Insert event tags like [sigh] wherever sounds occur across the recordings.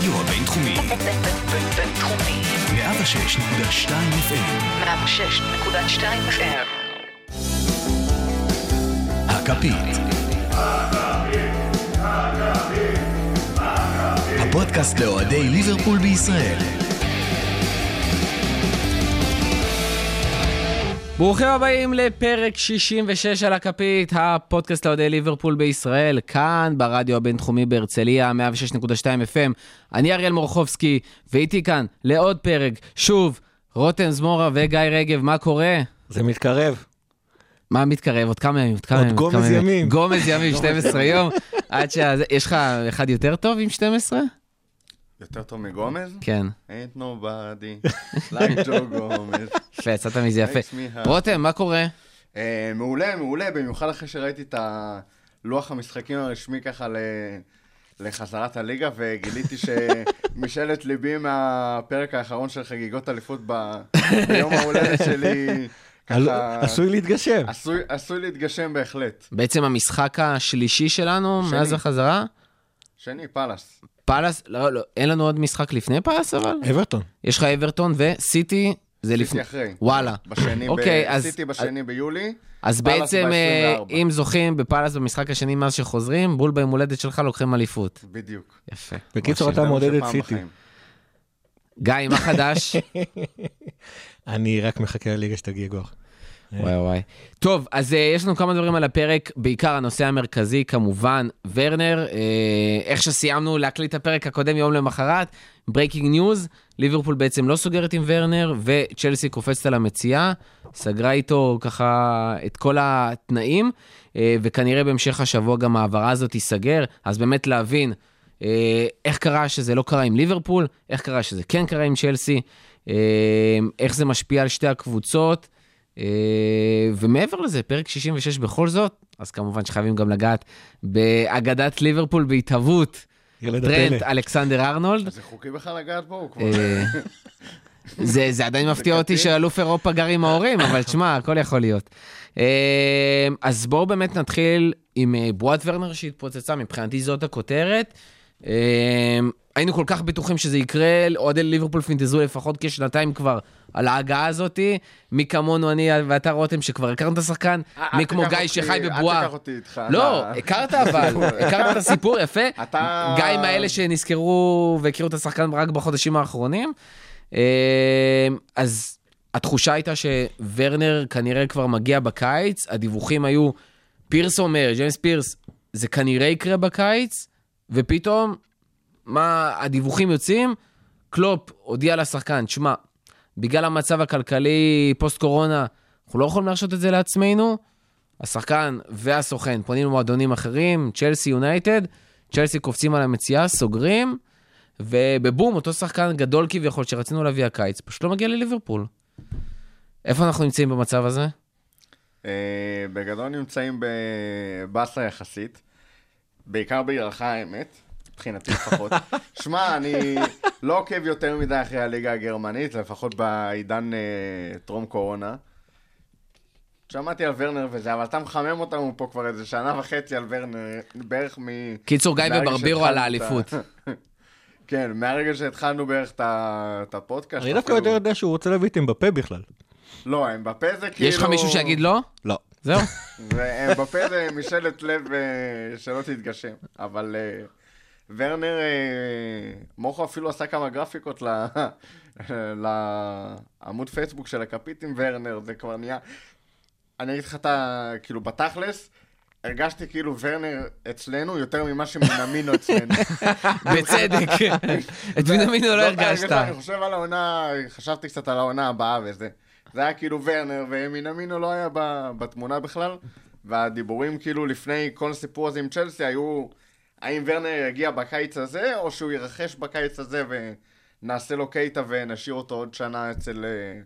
הרדיו הבינתחומי. בינתחומי. 106.2 FM. 106.2 FM. הכפית. הפודקאסט לאוהדי ליברפול בישראל. ברוכים הבאים לפרק 66 על הכפית, הפודקאסט לאוהדי ליברפול בישראל, כאן ברדיו הבינתחומי בהרצליה, 106.2 FM. אני אריאל מורחובסקי, ואיתי כאן לעוד פרק, שוב, רותם זמורה וגיא רגב, מה קורה? זה מתקרב. מה מתקרב? עוד כמה ימים? עוד כמה עוד ימים? גומז כמה ימים. גומז ימים, [laughs] 12 יום. עד שה... יש לך אחד יותר טוב עם 12? יותר טוב מגומז? כן. ain't nobody [laughs] like Joe גומז. יפה, יצאת מזה יפה. רותם, מה קורה? אה, מעולה, מעולה, במיוחד אחרי שראיתי את הלוח המשחקים הרשמי ככה ל... לחזרת הליגה, וגיליתי שמשאלת ליבי מהפרק האחרון של חגיגות אליפות ב... [laughs] ביום ההולדת שלי, ככה... עשוי להתגשם. עשוי, עשוי להתגשם בהחלט. בעצם המשחק השלישי שלנו שני. מאז החזרה? שני, פאלאס. פאלאס, לא, לא, אין לנו עוד משחק לפני פאלאס אבל? אברטון. יש לך אברטון וסיטי, זה סיטי לפני... אחרי. וואלה. בשני, אוקיי, ב... אז- סיטי בשני ביולי. אז בעצם, אה, ב- 24. אם זוכים בפאלאס במשחק השני מאז שחוזרים, בול ביום הולדת שלך לוקחים אליפות. בדיוק. יפה. בקיצור. אתה מעודד את סיטי. גיא, מה חדש? [laughs] אני רק מחכה לליגה שתגיע כבר. וואי וואי. טוב, אז אה, יש לנו כמה דברים על הפרק, בעיקר הנושא המרכזי, כמובן, ורנר. אה, איך שסיימנו להקליט את הפרק הקודם יום למחרת, breaking news, ליברפול בעצם לא סוגרת עם ורנר, וצ'לסי קופצת על המציאה, סגרה איתו ככה את כל התנאים, uh, וכנראה בהמשך השבוע גם ההעברה הזאת תיסגר, אז באמת להבין איך קרה שזה לא קרה עם ליברפול, איך קרה שזה כן קרה עם צ'לסי, איך זה משפיע על שתי הקבוצות. אה, ומעבר לזה, פרק 66 בכל זאת, אז כמובן שחייבים גם לגעת באגדת ליברפול בהתהוות, ילד טרנט. אלכסנדר ארנולד. זה חוקי בכלל לגעת בו? הוא כבר... אה, זה, זה עדיין [laughs] מפתיע אותי. שאלוף אירופה גר עם ההורים, אבל תשמע, הכל יכול להיות. אה, אז בואו באמת נתחיל עם בועת ורנר שהתפוצצה, מבחינתי זאת הכותרת. היינו כל כך בטוחים שזה יקרה, אוהדי ליברפול פינטזו לפחות כשנתיים כבר על ההגעה הזאתי. מי כמונו, אני ואתה רותם, שכבר הכרנו את השחקן, אל מי כמו גיא שחי אל בבועה. תיקח אותי איתך. לא, הכרת אבל, [laughs] הכרת את הסיפור, יפה. אתה- גיא מאלה שנזכרו והכירו את השחקן רק בחודשים האחרונים. אה, אז התחושה הייתה שוורנר כנראה כבר מגיע בקיץ, הדיווחים היו, פירס אומר, ג'יימס פירס, זה כנראה יקרה בקיץ, ופתאום, מה, הדיווחים יוצאים, קלופ הודיע לשחקן, שמע, בגלל המצב הכלכלי פוסט-קורונה, אנחנו לא יכולים להרשות את זה לעצמנו, השחקן והסוכן פונים למועדונים אחרים, צ'לסי יונייטד, צ'לסי קופצים על המציאה, סוגרים, ובבום, אותו שחקן גדול כביכול שרצינו להביא הקיץ, פשוט לא מגיע לליברפול. איפה אנחנו נמצאים במצב הזה? אה, בגדול נמצאים בבאסה יחסית, בעיקר בגללך האמת, מבחינתי לפחות. [laughs] שמע, אני לא עוקב יותר מדי אחרי הליגה הגרמנית, לפחות בעידן אה, טרום קורונה. שמעתי על ורנר וזה, אבל אתה מחמם אותנו פה כבר איזה שנה וחצי על ורנר, בערך מ... קיצור, גיא וברבירו על האליפות. [laughs] כן, מהרגע שהתחלנו בערך את הפודקאסט. אני דווקא יותר יודע שהוא רוצה להביא את אמבפה בכלל. לא, אמבפה זה כאילו... יש לך מישהו שיגיד לא? לא. זהו. [laughs] ואמבפה זה משאלת לב אה, שלא תתגשם, אבל אה, ורנר, אה, מוחו אפילו עשה כמה גרפיקות ל- [laughs] לעמוד פייסבוק של הכפית עם ורנר, זה כבר נהיה... אני אגיד לך את ה... כאילו, בתכלס, הרגשתי כאילו ורנר אצלנו יותר ממה שמנמינו אצלנו. [laughs] בצדק. את בנימינו לא זאת הרגשת. אני חושב על העונה, חשבתי קצת על העונה הבאה וזה. זה היה כאילו ורנר, ומינמינו לא היה בתמונה בכלל, והדיבורים כאילו לפני כל הסיפור הזה עם צ'לסי היו, האם ורנר יגיע בקיץ הזה, או שהוא ירחש בקיץ הזה ונעשה לו קייטה ונשאיר אותו עוד שנה אצל... אה,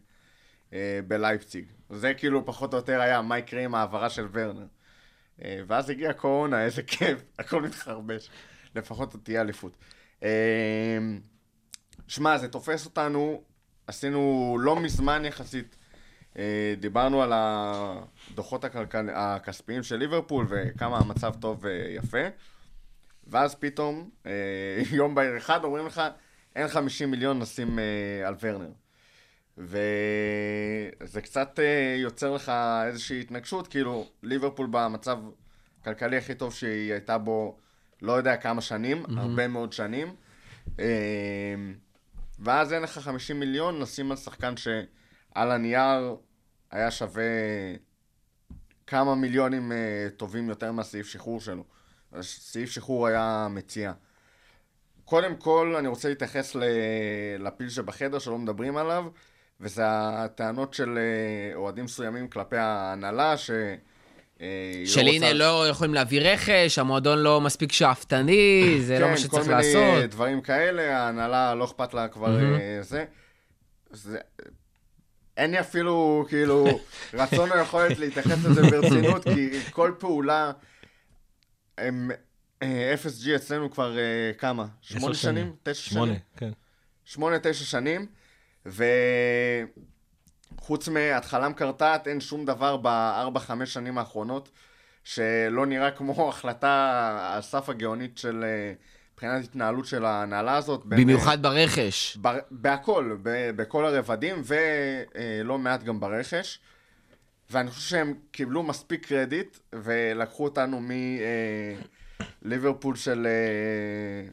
אה, בלייפציג. זה כאילו פחות או יותר היה מה יקרה עם ההעברה של ורנר. אה, ואז הגיעה קורונה, איזה כיף, [laughs] הכל מתחרבש. לפחות תהיה אליפות. אה, שמע, זה תופס אותנו, עשינו לא מזמן יחסית, אה, דיברנו על הדוחות. הכספיים של ליברפול וכמה המצב טוב ויפה. ואז פתאום, אה, [laughs] יום בהיר אחד, אומרים לך, אין 50 מיליון נשים אה, על ורנר. וזה קצת אה, יוצר לך איזושהי התנגשות, כאילו, ליברפול במצב הכלכלי הכי טוב שהיא הייתה בו, לא יודע כמה שנים, mm-hmm. הרבה מאוד שנים. אה, ואז אין לך 50 מיליון, נשים על שחקן שעל הנייר היה שווה כמה מיליונים אה, טובים יותר מהסעיף שחרור שלו. סעיף שחרור היה מציע. קודם כל, אני רוצה להתייחס ל- לפיל שבחדר שלא מדברים עליו, וזה הטענות של אה, אוהדים מסוימים כלפי ההנהלה, ש... אה, היא של לא הנה רוצה- לא יכולים להביא רכש, המועדון לא מספיק שאפתני, [coughs] זה לא מה שצריך כן, כל מיני לעשות. דברים כאלה, ההנהלה לא אכפת לה כבר. אה, זה. זה... אין לי אפילו, כאילו, [laughs] רצון או יכולת להתייחס לזה ברצינות, כי כל פעולה, הם, אה, FSG אצלנו כבר אה, כמה? שמונה שנים. שנים? תשע שמונה, שנים? כן. שמונה, תשע שנים, וחוץ מהתחלה מקרטעת, אין שום דבר בארבע, חמש שנים האחרונות שלא נראה כמו [laughs] החלטה על סף הגאונית של אה, מבחינת התנהלות של ההנהלה הזאת. בין, במיוחד ברכש. ב- בהכל, ב- בכל הרבדים, ולא מעט גם ברכש. ואני חושב שהם קיבלו מספיק קרדיט, ולקחו אותנו מליברפול של אה,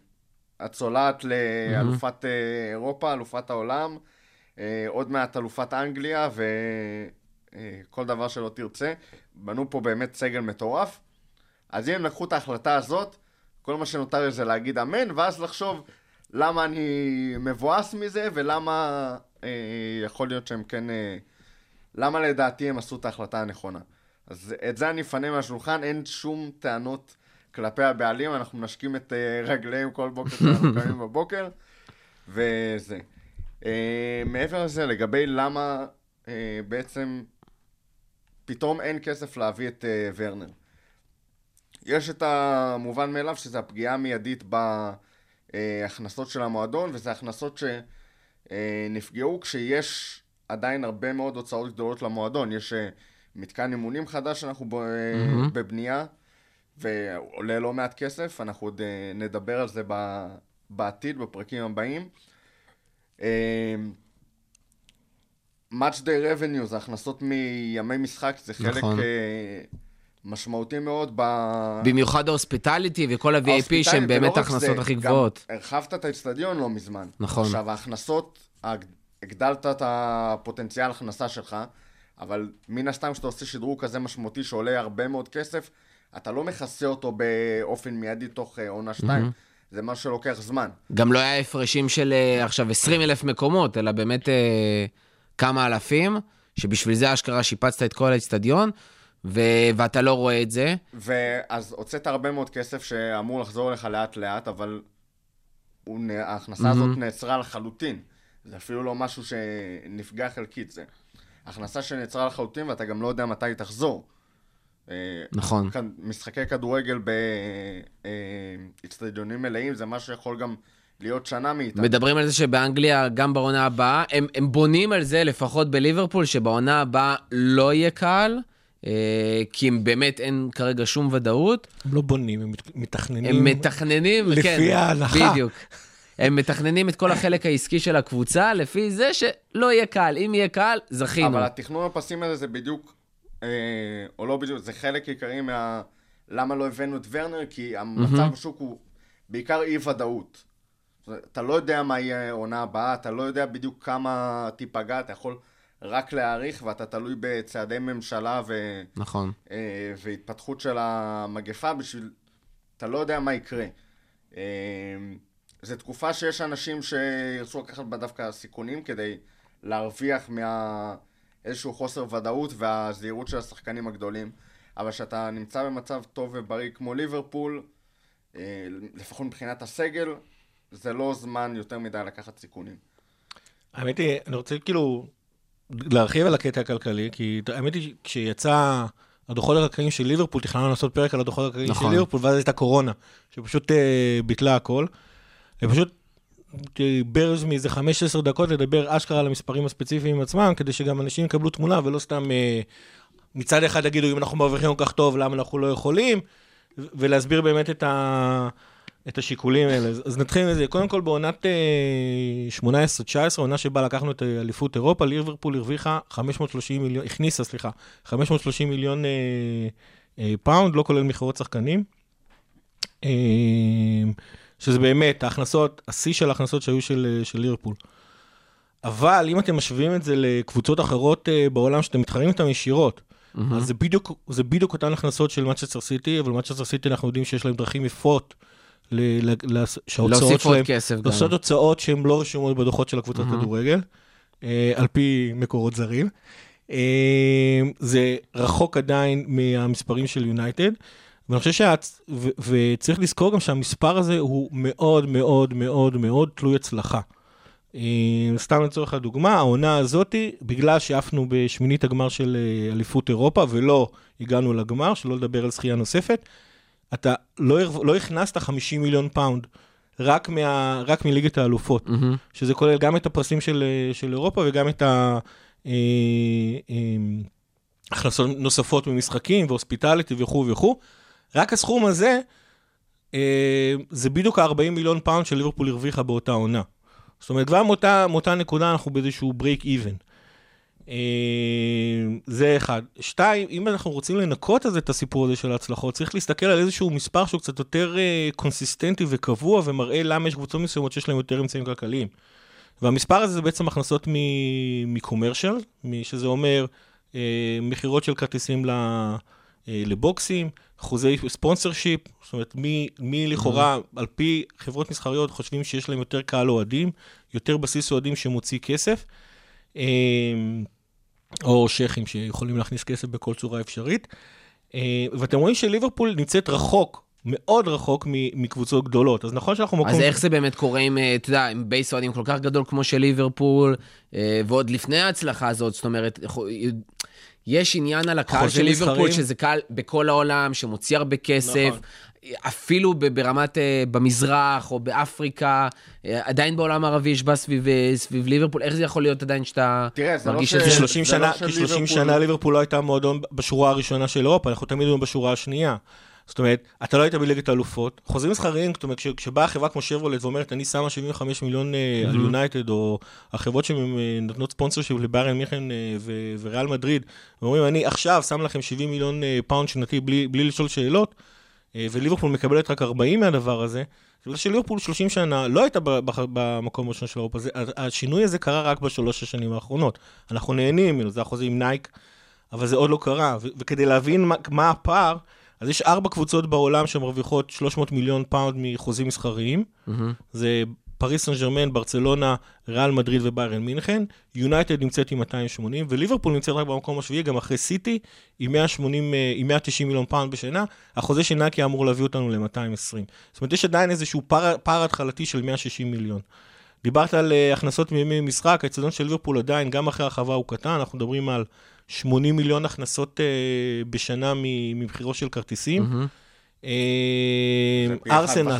הצולעת לאלופת אה, אירופה, אלופת העולם, אה, עוד מעט אלופת אנגליה, וכל דבר שלא תרצה. בנו פה באמת סגל מטורף. אז אם הם לקחו את ההחלטה הזאת, כל מה שנותר לי זה להגיד אמן, ואז לחשוב למה אני מבואס מזה, ולמה אה, יכול להיות שהם כן... אה, למה לדעתי הם עשו את ההחלטה הנכונה. אז את זה אני אפנה מהשולחן, אין שום טענות כלפי הבעלים, אנחנו מנשקים את אה, רגליהם כל בוקר כשאנחנו [laughs] קמים בבוקר, וזה. אה, מעבר לזה, לגבי למה אה, בעצם פתאום אין כסף להביא את ורנר. יש את המובן מאליו שזה הפגיעה המיידית בהכנסות של המועדון, וזה הכנסות שנפגעו שיש עדיין הרבה מאוד הוצאות גדולות למועדון. יש אה, מתקן אימונים חדש שאנחנו ב- מהמם. בבנייה, ועולה לא מעט כסף, אנחנו עוד אה, נדבר על זה ב- בעתיד, בפרקים הבאים. Match Day Revenue זה הכנסות מימי משחק, זה חלק נכון. משמעותי מאוד ב... במיוחד ההוספיטליטי וכל ה-VAP שהם באמת ההכנסות הכי גבוהות. הרחבת את האצטדיון לא מזמן. נכון. עכשיו, ההכנסות, הגדלת את הפוטנציאל הכנסה שלך, אבל מן הסתם כשאתה עושה שדרוג כזה משמעותי שעולה הרבה מאוד כסף, אתה לא מכסה אותו באופן מיידי תוך אה, עונה שתיים. זה משהו שלוקח זמן. גם לא היה הפרשים של אה, עכשיו 20 אלף מקומות, אלא באמת אה, כמה אלפים, שבשביל זה אשכרה שיפצת את כל האצטדיון, ו- ואתה לא רואה את זה. ואז הוצאת הרבה מאוד כסף שאמור לחזור לך לאט לאט, אבל הוא, ההכנסה הזאת נעצרה לחלוטין. זה אפילו לא משהו שנפגע חלקית, זה הכנסה שנעצרה לחלוטין ואתה גם לא יודע מתי היא תחזור. אה, נכון. כאן, משחקי כדורגל באצטדיונים מלאים זה משהו שיכול גם להיות שנה מאיתנו. מדברים על זה שבאנגליה, גם בעונה הבאה, הם, הם בונים על זה, לפחות בליברפול, שבעונה הבאה לא יהיה קהל, אה, כי הם באמת אין כרגע שום ודאות. הם לא בונים, הם מת- מתכננים. הם מתכננים, לפי כן, ההלכה. בדיוק. הם מתכננים את כל החלק העסקי של הקבוצה לפי זה שלא יהיה קהל. אם יהיה קהל, זכינו. אבל התכנון הפסימי הזה זה בדיוק, אה, או לא בדיוק, זה חלק עיקרי מה... למה לא הבאנו את ורנר, כי המצב בשוק הוא בעיקר אי-ודאות. אתה לא יודע מה יהיה העונה הבאה, אתה לא יודע בדיוק כמה תיפגע, אתה יכול רק להעריך, ואתה תלוי בצעדי ממשלה ו... נכון. אה, והתפתחות של המגפה בשביל... אתה לא יודע מה יקרה. זו תקופה שיש אנשים שירצו לקחת בה דווקא סיכונים כדי להרוויח מה... איזשהו חוסר ודאות והזהירות של השחקנים הגדולים. אבל כשאתה נמצא במצב טוב ובריא כמו ליברפול, אה, לפחות מבחינת הסגל, זה לא זמן יותר מדי לקחת סיכונים. האמת היא, אני רוצה כאילו להרחיב על הקטע הכלכלי, כי האמת היא, כשיצא הדוחות הכלכליים של ליברפול, תכננו לעשות פרק על הדוחות הכלכליים נכון. של ליברפול, ואז הייתה קורונה, שפשוט אה, ביטלה הכל. ופשוט ברז מאיזה 15 דקות לדבר אשכרה על המספרים הספציפיים עצמם, כדי שגם אנשים יקבלו תמונה, ולא סתם אה, מצד אחד יגידו, אם אנחנו מרוויחים כל כך טוב, למה אנחנו לא יכולים, ולהסביר באמת את, ה... את השיקולים האלה. אז, נתחיל מזה. קודם כל, בעונת אה, 18-19, עונה שבה לקחנו את אליפות אירופה, ליברפול הרוויחה 530 מיליון, הכניסה, סליחה, 530 מיליון אה, אה, pound, לא כולל מכירות שחקנים. אה, שזה באמת ההכנסות, השיא של ההכנסות שהיו של, אה, של ליברפול. אבל אם אתם משווים את זה לקבוצות אחרות אה, בעולם שאתם מתחרים איתן ישירות, מהמם. אז זה בדיוק, זה בדיוק אותן הכנסות של מנצ'סטר סיטי, אבל מנצ'סטר סיטי אנחנו יודעים שיש להם דרכים יפות, ל- ל- לס- שההוצאות שלהם. לעשות הוצאות שהן לא רשומות בדוחות של הקבוצת מהמם. כדורגל, אה, על פי מקורות זרים. אה, זה רחוק עדיין מהמספרים של יונייטד, ואני חושב שה... ו- וצריך לזכור גם שהמספר הזה הוא מאוד מאוד מאוד מאוד תלוי הצלחה. אה, סתם לצורך הדוגמה, העונה הזאתי, בגלל שעפנו בשמינית הגמר של אה, אליפות אירופה ולא הגענו לגמר, שלא לדבר על זכייה נוספת, אתה לא, לא הכנסת 50 מיליון pound, רק, מה, רק מליגת האלופות, מהמם. שזה כולל גם את הפרסים של, אה, של אירופה וגם את ההכנסות נוספות ממשחקים ו hospitality וכו' וכו'. רק הסכום הזה, אה, זה בדיוק ה-40 מיליון pound של ליברפול הרוויחה באותה עונה. זאת אומרת, כבר מאותה, מאותה נקודה אנחנו באיזשהו break even. אה, זה אחד. שתיים, אם אנחנו רוצים לנקות אז את הסיפור הזה של ההצלחות, צריך להסתכל על איזשהו מספר שהוא קצת יותר אה, קונסיסטנטי וקבוע, ומראה למה יש קבוצות מסוימות שיש להן יותר אמצעים כלכליים. והמספר הזה זה בעצם הכנסות מקומרשל, שזה אומר אה, מכירות של כרטיסים ל- אה, לבוקסים, אחוזי ספונסר שיפ, זאת אומרת, מי, מי לכאורה, על פי חברות מסחריות, חושבים שיש להם יותר קהל אוהדים, יותר בסיס אוהדים שמוציא כסף, אה, או שייחים שיכולים להכניס כסף בכל צורה אפשרית. אה, ואתם רואים שליברפול נמצאת רחוק, מאוד רחוק מקבוצות גדולות. אז נכון שאנחנו מקום... אז איך זה באמת קורה עם, אה, אתה יודע, עם בייס אוהדים כל כך גדול כמו של ליברפול, אה, ועוד לפני ההצלחה הזאת, זאת אומרת, יש עניין על הקהל של ליברפול? שזה קהל בכל העולם, שמוציא הרבה כסף. נכון. אפילו ברמת, אה, במזרח או באפריקה, אה, עדיין בעולם הערבי יש בה סביב, אה, סביב ליברפול, איך זה יכול להיות עדיין שאתה תראה, לא מרגיש ש- את זה? 30 זה לא שנה, של כי 30 ליברפול. שנה ליברפול לא הייתה מועדון בשורה הראשונה של אירופה, אנחנו תמיד היינו בשורה השנייה. זאת אומרת, אתה לא היית בליגת האלופות. חוזים מסחריים, זאת אומרת, כש- כשבאה חברה כמו שברולט ואומרת, אני שמה 75 מיליון אה, על יונייטד, או החברות שנותנות ספונסר שיפ לבארן מיכן אה, וריאל מדריד, ואומרים, אני עכשיו שם לכם 70 מיליון אה, פאונד שנתי בלי בלי לשאול שאלות, אה, וליברפול מקבלת רק 40 מהדבר הזה, זה בגלל שליברפול 30 שנה לא הייתה במקום הראשון של אירופה. השינוי הזה קרה רק בשלוש השנים האחרונות. אנחנו נהנים ממנו, זה החוזה עם נייק, אבל זה עוד לא קרה. וכדי להבין מה, מה הפער, אז יש ארבע קבוצות בעולם שמרוויחות 300 מיליון פאונד מחוזים מסחריים. מהמם. זה פריס סן ג'רמן, ברצלונה, ריאל מדריד וביירן מינכן. יונייטד נמצאת עם 280, וליברפול נמצאת רק במקום השביעי, גם אחרי סיטי, עם 180, אה, עם 190 מיליון פאונד בשנה. החוזה של נייקי אמור להביא אותנו ל-220. זאת אומרת, יש עדיין איזשהו פער, פער התחלתי של 160 מיליון. דיברת על uh, הכנסות מימי משחק, האצטדיון של ליברפול עדיין, גם אחרי הרחבה הוא קטן, אנחנו מדברים על 80 מיליון הכנסות uh, בשנה מ- ממכירות של כרטיסים. אה, אחד ארסנל,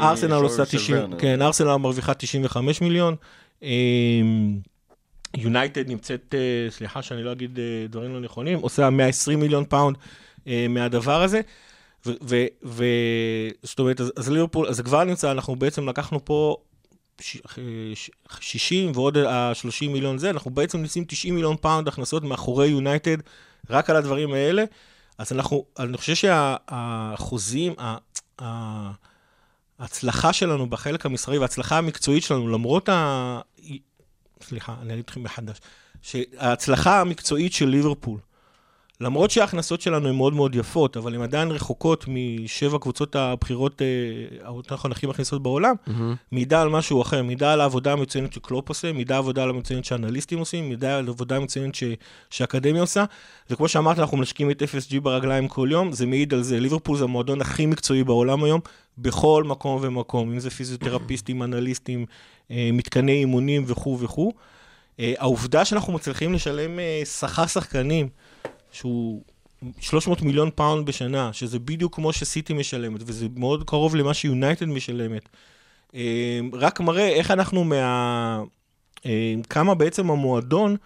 ארסנל עושה של 90, ורנר. כן, ארסנל מרוויחה 95 מיליון. אה, יונייטד נמצאת, אה, סליחה שאני לא אגיד אה, דברים לא נכונים, עושה 120 מיליון פאונד אה, מהדבר הזה. וזאת אומרת, אז, אז ליברפול, אז זה כבר נמצא, אנחנו בעצם לקחנו פה 60 ועוד ה-30 מיליון זה, אנחנו בעצם נשים 90 מיליון פאונד הכנסות מאחורי יונייטד, רק על הדברים האלה. אז אנחנו, אני חושב שהחוזים, ההצלחה שלנו בחלק המסחרי וההצלחה המקצועית שלנו, למרות ה... סליחה, אני אגיד לכם מחדש. שההצלחה המקצועית של ליברפול, למרות שההכנסות שלנו הן מאוד מאוד יפות, אבל הן עדיין רחוקות משבע קבוצות הבחירות, אה, נכון, הכי מכניסות בעולם, מהמם. מעידה על משהו אחר, מעידה על העבודה המצוינת שקלופ עושה, מעידה על העבודה המצוינת שאנליסטים עושים, מעידה על העבודה המצוינת ש... שהאקדמיה עושה. וכמו שאמרת, אנחנו משקיעים את FSG ברגליים כל יום, זה מעיד על זה. ליברפול זה המועדון הכי מקצועי בעולם היום, בכל מקום ומקום, אם זה פיזיותרפיסטים, אנליסטים, אה, מתקני אימונים וכו' וכו'. אה, העובדה שאנחנו מצליחים לשלם שכר שחקנים, שהוא 300 מיליון פאונד בשנה, שזה בדיוק כמו שסיטי משלמת, וזה מאוד קרוב למה שיונייטד משלמת. אה, רק מראה איך אנחנו מה... אה, כמה בעצם המועדון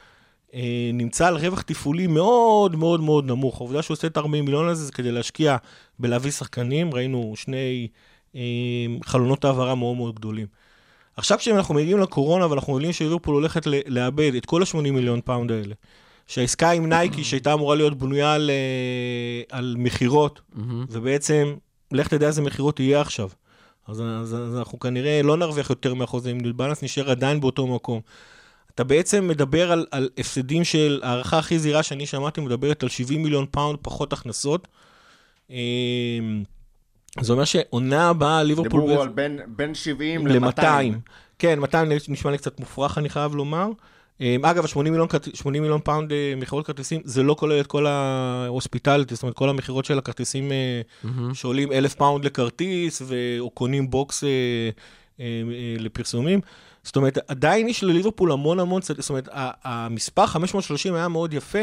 אה, נמצא על רווח תפעולי מאוד מאוד מאוד נמוך. העובדה שהוא עושה את 40 מיליון הזה זה כדי להשקיע בלהביא שחקנים, ראינו שני, חלונות העברה מאוד מאוד גדולים. עכשיו כשאנחנו מגיעים לקורונה ואנחנו יודעים שליברפול הולכת לאבד את כל ה-80 מיליון פאונד האלה, שהעסקה עם נייקי שהייתה אמורה להיות בנויה על, אה, על מכירות, ובעצם, לך תדע איזה מכירות יהיה עכשיו. אז, אז, אז אנחנו כנראה לא נרוויח יותר מהחוזה עם ניו בלנס, נשאר עדיין באותו מקום. אתה בעצם מדבר על, על הפסדים של, ההערכה הכי זהירה שאני שמעתי מדברת על 70 מיליון פאונד פחות הכנסות. אה, זה אומר שעונה הבאה ליברפול... דיברו על בין- בין 70 ל-200. ל-200. כן, 200 נשמע לי קצת מופרך, אני חייב לומר. אמ, אגב, ה-80 מיליון, כרט- 80 מיליון פאונד אה, מכירות כרטיסים, זה לא כולל את כל ה hospitality, זאת אומרת, כל המכירות של הכרטיסים אה, שעולים אלף פאונד לכרטיס, ו- או קונים box אה, אה, אה, לפרסומים. זאת אומרת, עדיין יש לליברפול המון המון, זאת אומרת, המספר 530 היה מאוד יפה,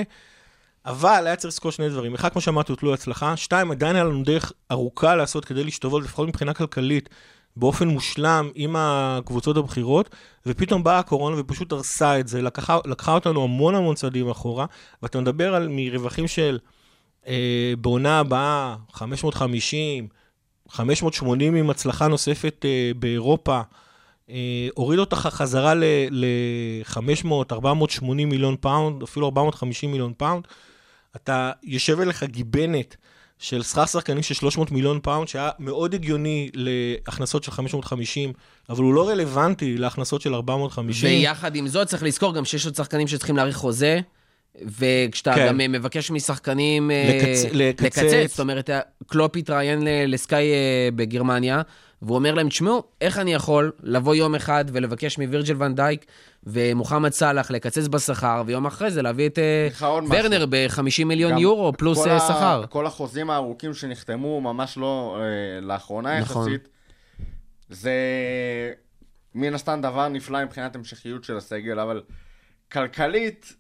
אבל היה צריך לזכור שני דברים. אחד, כמו שאמרתי, הוא תלוי הצלחה. שתיים, עדיין היה לנו דרך ארוכה לעשות כדי להשתוות, לפחות מבחינה כלכלית, באופן מושלם עם הקבוצות הבכירות, ופתאום באה הקורונה ופשוט הרסה את זה, לקחה, לקחה אותנו המון המון צעדים אחורה, ואתה מדבר על מרווחים של אה, בעונה הבאה 550, 580 עם הצלחה נוספת אה, באירופה, אה, הוריד אותך חזרה ל-500, 480 מיליון פאונד, אפילו 450 מיליון פאונד. אתה יושב אליך גיבנת של שכר שחקנים של 300 מיליון פאונד, שהיה מאוד הגיוני להכנסות של 550, אבל הוא לא רלוונטי להכנסות של 450. ויחד עם זאת, צריך לזכור גם שיש עוד שחקנים שצריכים להאריך חוזה, וכשאתה כן. גם אה, מבקש משחקנים אה, לקצ- לקצץ. לקצץ, זאת אומרת, אה, קלופ התראיין לסקאי בגרמניה, והוא אומר להם, תשמעו, איך אני יכול לבוא יום אחד ולבקש מווירג'ל ון דייק ומוחמד סאלח לקצץ בשכר, ויום אחרי זה להביא את אה. ורנר ב-50 מיליון יורו פלוס כל אה, ה- שכר. כל החוזים הארוכים שנחתמו ממש לא אה, לאחרונה נכון. יחסית, זה מן הסתם דבר נפלא מבחינת המשכיות של הסגל, אבל כלכלית,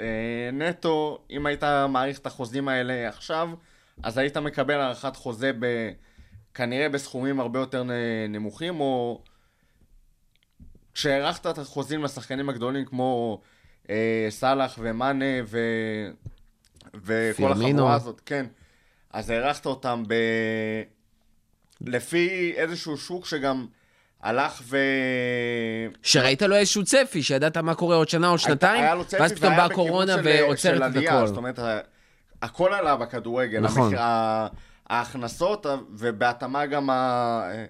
אה, נטו, אם היית מעריך את החוזים האלה עכשיו, אז היית מקבל הארכת חוזה ב... כנראה בסכומים הרבה יותר נמוכים, או כשהארכת את החוזים לשחקנים הגדולים כמו אה, סאלח ומאנה ו... וכל פירמינו. החבורה הזאת, כן. אז הארכת אותם ב... לפי איזשהו שוק שגם הלך ו... שראית לו איזשהו צפי, שידעת מה קורה עוד שנה, עוד שנתיים, היה לו צפי ואז פתאום באה קורונה ועוצרת את הכל. זאת אומרת, הכל עלה בכדורגל. נכון. המחיר- ההכנסות, ובהתאמה גם ה-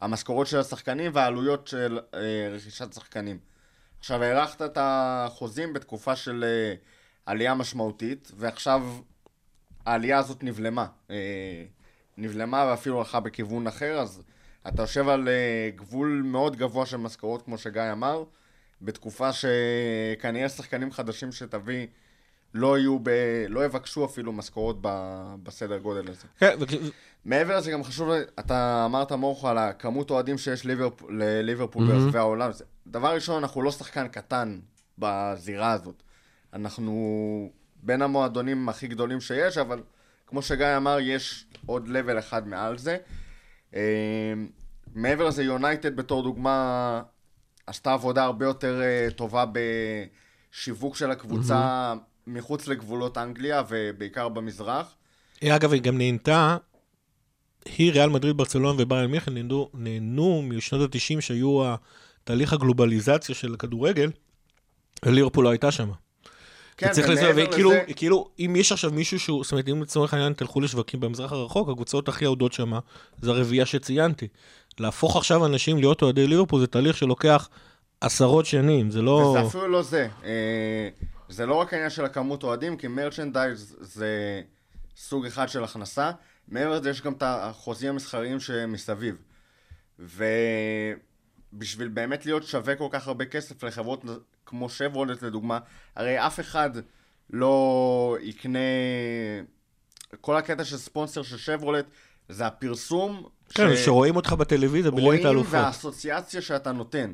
המשכורות של השחקנים והעלויות של אה, רכישת שחקנים. עכשיו, הארכת את החוזים בתקופה של אה, עלייה משמעותית, ועכשיו העלייה הזאת נבלמה. אה, נבלמה ואפילו הלכה בכיוון אחר, אז אתה יושב על אה, גבול מאוד גבוה של משכורות, כמו שגיא אמר, בתקופה שכנראה שחקנים חדשים שתביא לא יהיו ב... לא יבקשו אפילו משכורות ב... בסדר גודל הזה. כן, ו- מעבר לזה גם חשוב, אתה אמרת מורכו על הכמות אוהדים שיש ליברפ... לליברפול ברחבי העולם. דבר ראשון, אנחנו לא שחקן קטן בזירה הזאת. אנחנו בין המועדונים הכי גדולים שיש, אבל כמו שגיא אמר, יש עוד לבל אחד מעל זה. אה, מעבר לזה, יונייטד בתור דוגמה עשתה עבודה הרבה יותר אה, טובה בשיווק של הקבוצה מחוץ לגבולות אנגליה ובעיקר במזרח. אגב, היא גם נהנתה, היא, ריאל מדריד, ברצלונה וביירן מיכן נהנו, נהנו משנות ה-90 שהיו תהליך הגלובליזציה של הכדורגל, וליברפול לא הייתה שם. כן, וצריך לזה, ומעבר וכאילו, לזה- כאילו, אם יש עכשיו מישהו שהוא, זאת אומרת, אם לצורך העניין תלכו לשווקים במזרח הרחוק, הקבוצות הכי אהודות שם, זה הרביעייה שציינתי. להפוך עכשיו אנשים להיות אוהדי ליברפול זה תהליך שלוקח עשרות שנים, זה לא... וזה אפילו לא זה. זה לא רק העניין של הכמות אוהדים, כי מרצ'נדייז זה סוג אחד של הכנסה. מעבר לזה יש גם את החוזים המסחריים שמסביב. ובשביל באמת להיות שווה כל כך הרבה כסף לחברות כמו שברולט לדוגמה, הרי אף אחד לא יקנה... כל הקטע של ספונסר של שברולט זה הפרסום. כן, ש- שרואים אותך בטלוויזיה בליגת רואים האלופות. והאסוציאציה שאתה נותן.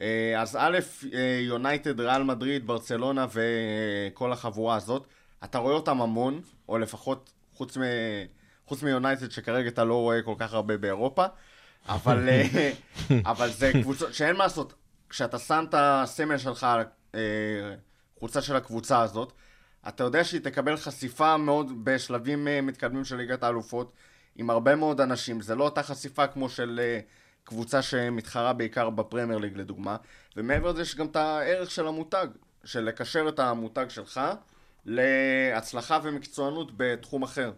אה, אז א', אה, יונייטד, ריאל מדריד, ברצלונה וכל החבורה הזאת, אתה רואה אותם המון, או לפחות חוץ, מ... חוץ מיונייטד שכרגע אתה לא רואה כל כך הרבה באירופה, אבל, אה, [laughs] אבל זה קבוצות שאין מה לעשות, כשאתה שם את הסמל שלך על אה, חולצה של הקבוצה הזאת, אתה יודע שהיא תקבל חשיפה מאוד בשלבים אה, מתקדמים של ליגת האלופות, עם הרבה מאוד אנשים, זה לא אותה חשיפה כמו של אה, קבוצה שמתחרה בעיקר בפרמייר ליג לדוגמה, ומעבר לזה יש גם את הערך של המותג, של לקשר את המותג שלך להצלחה ומקצוענות בתחום אחר.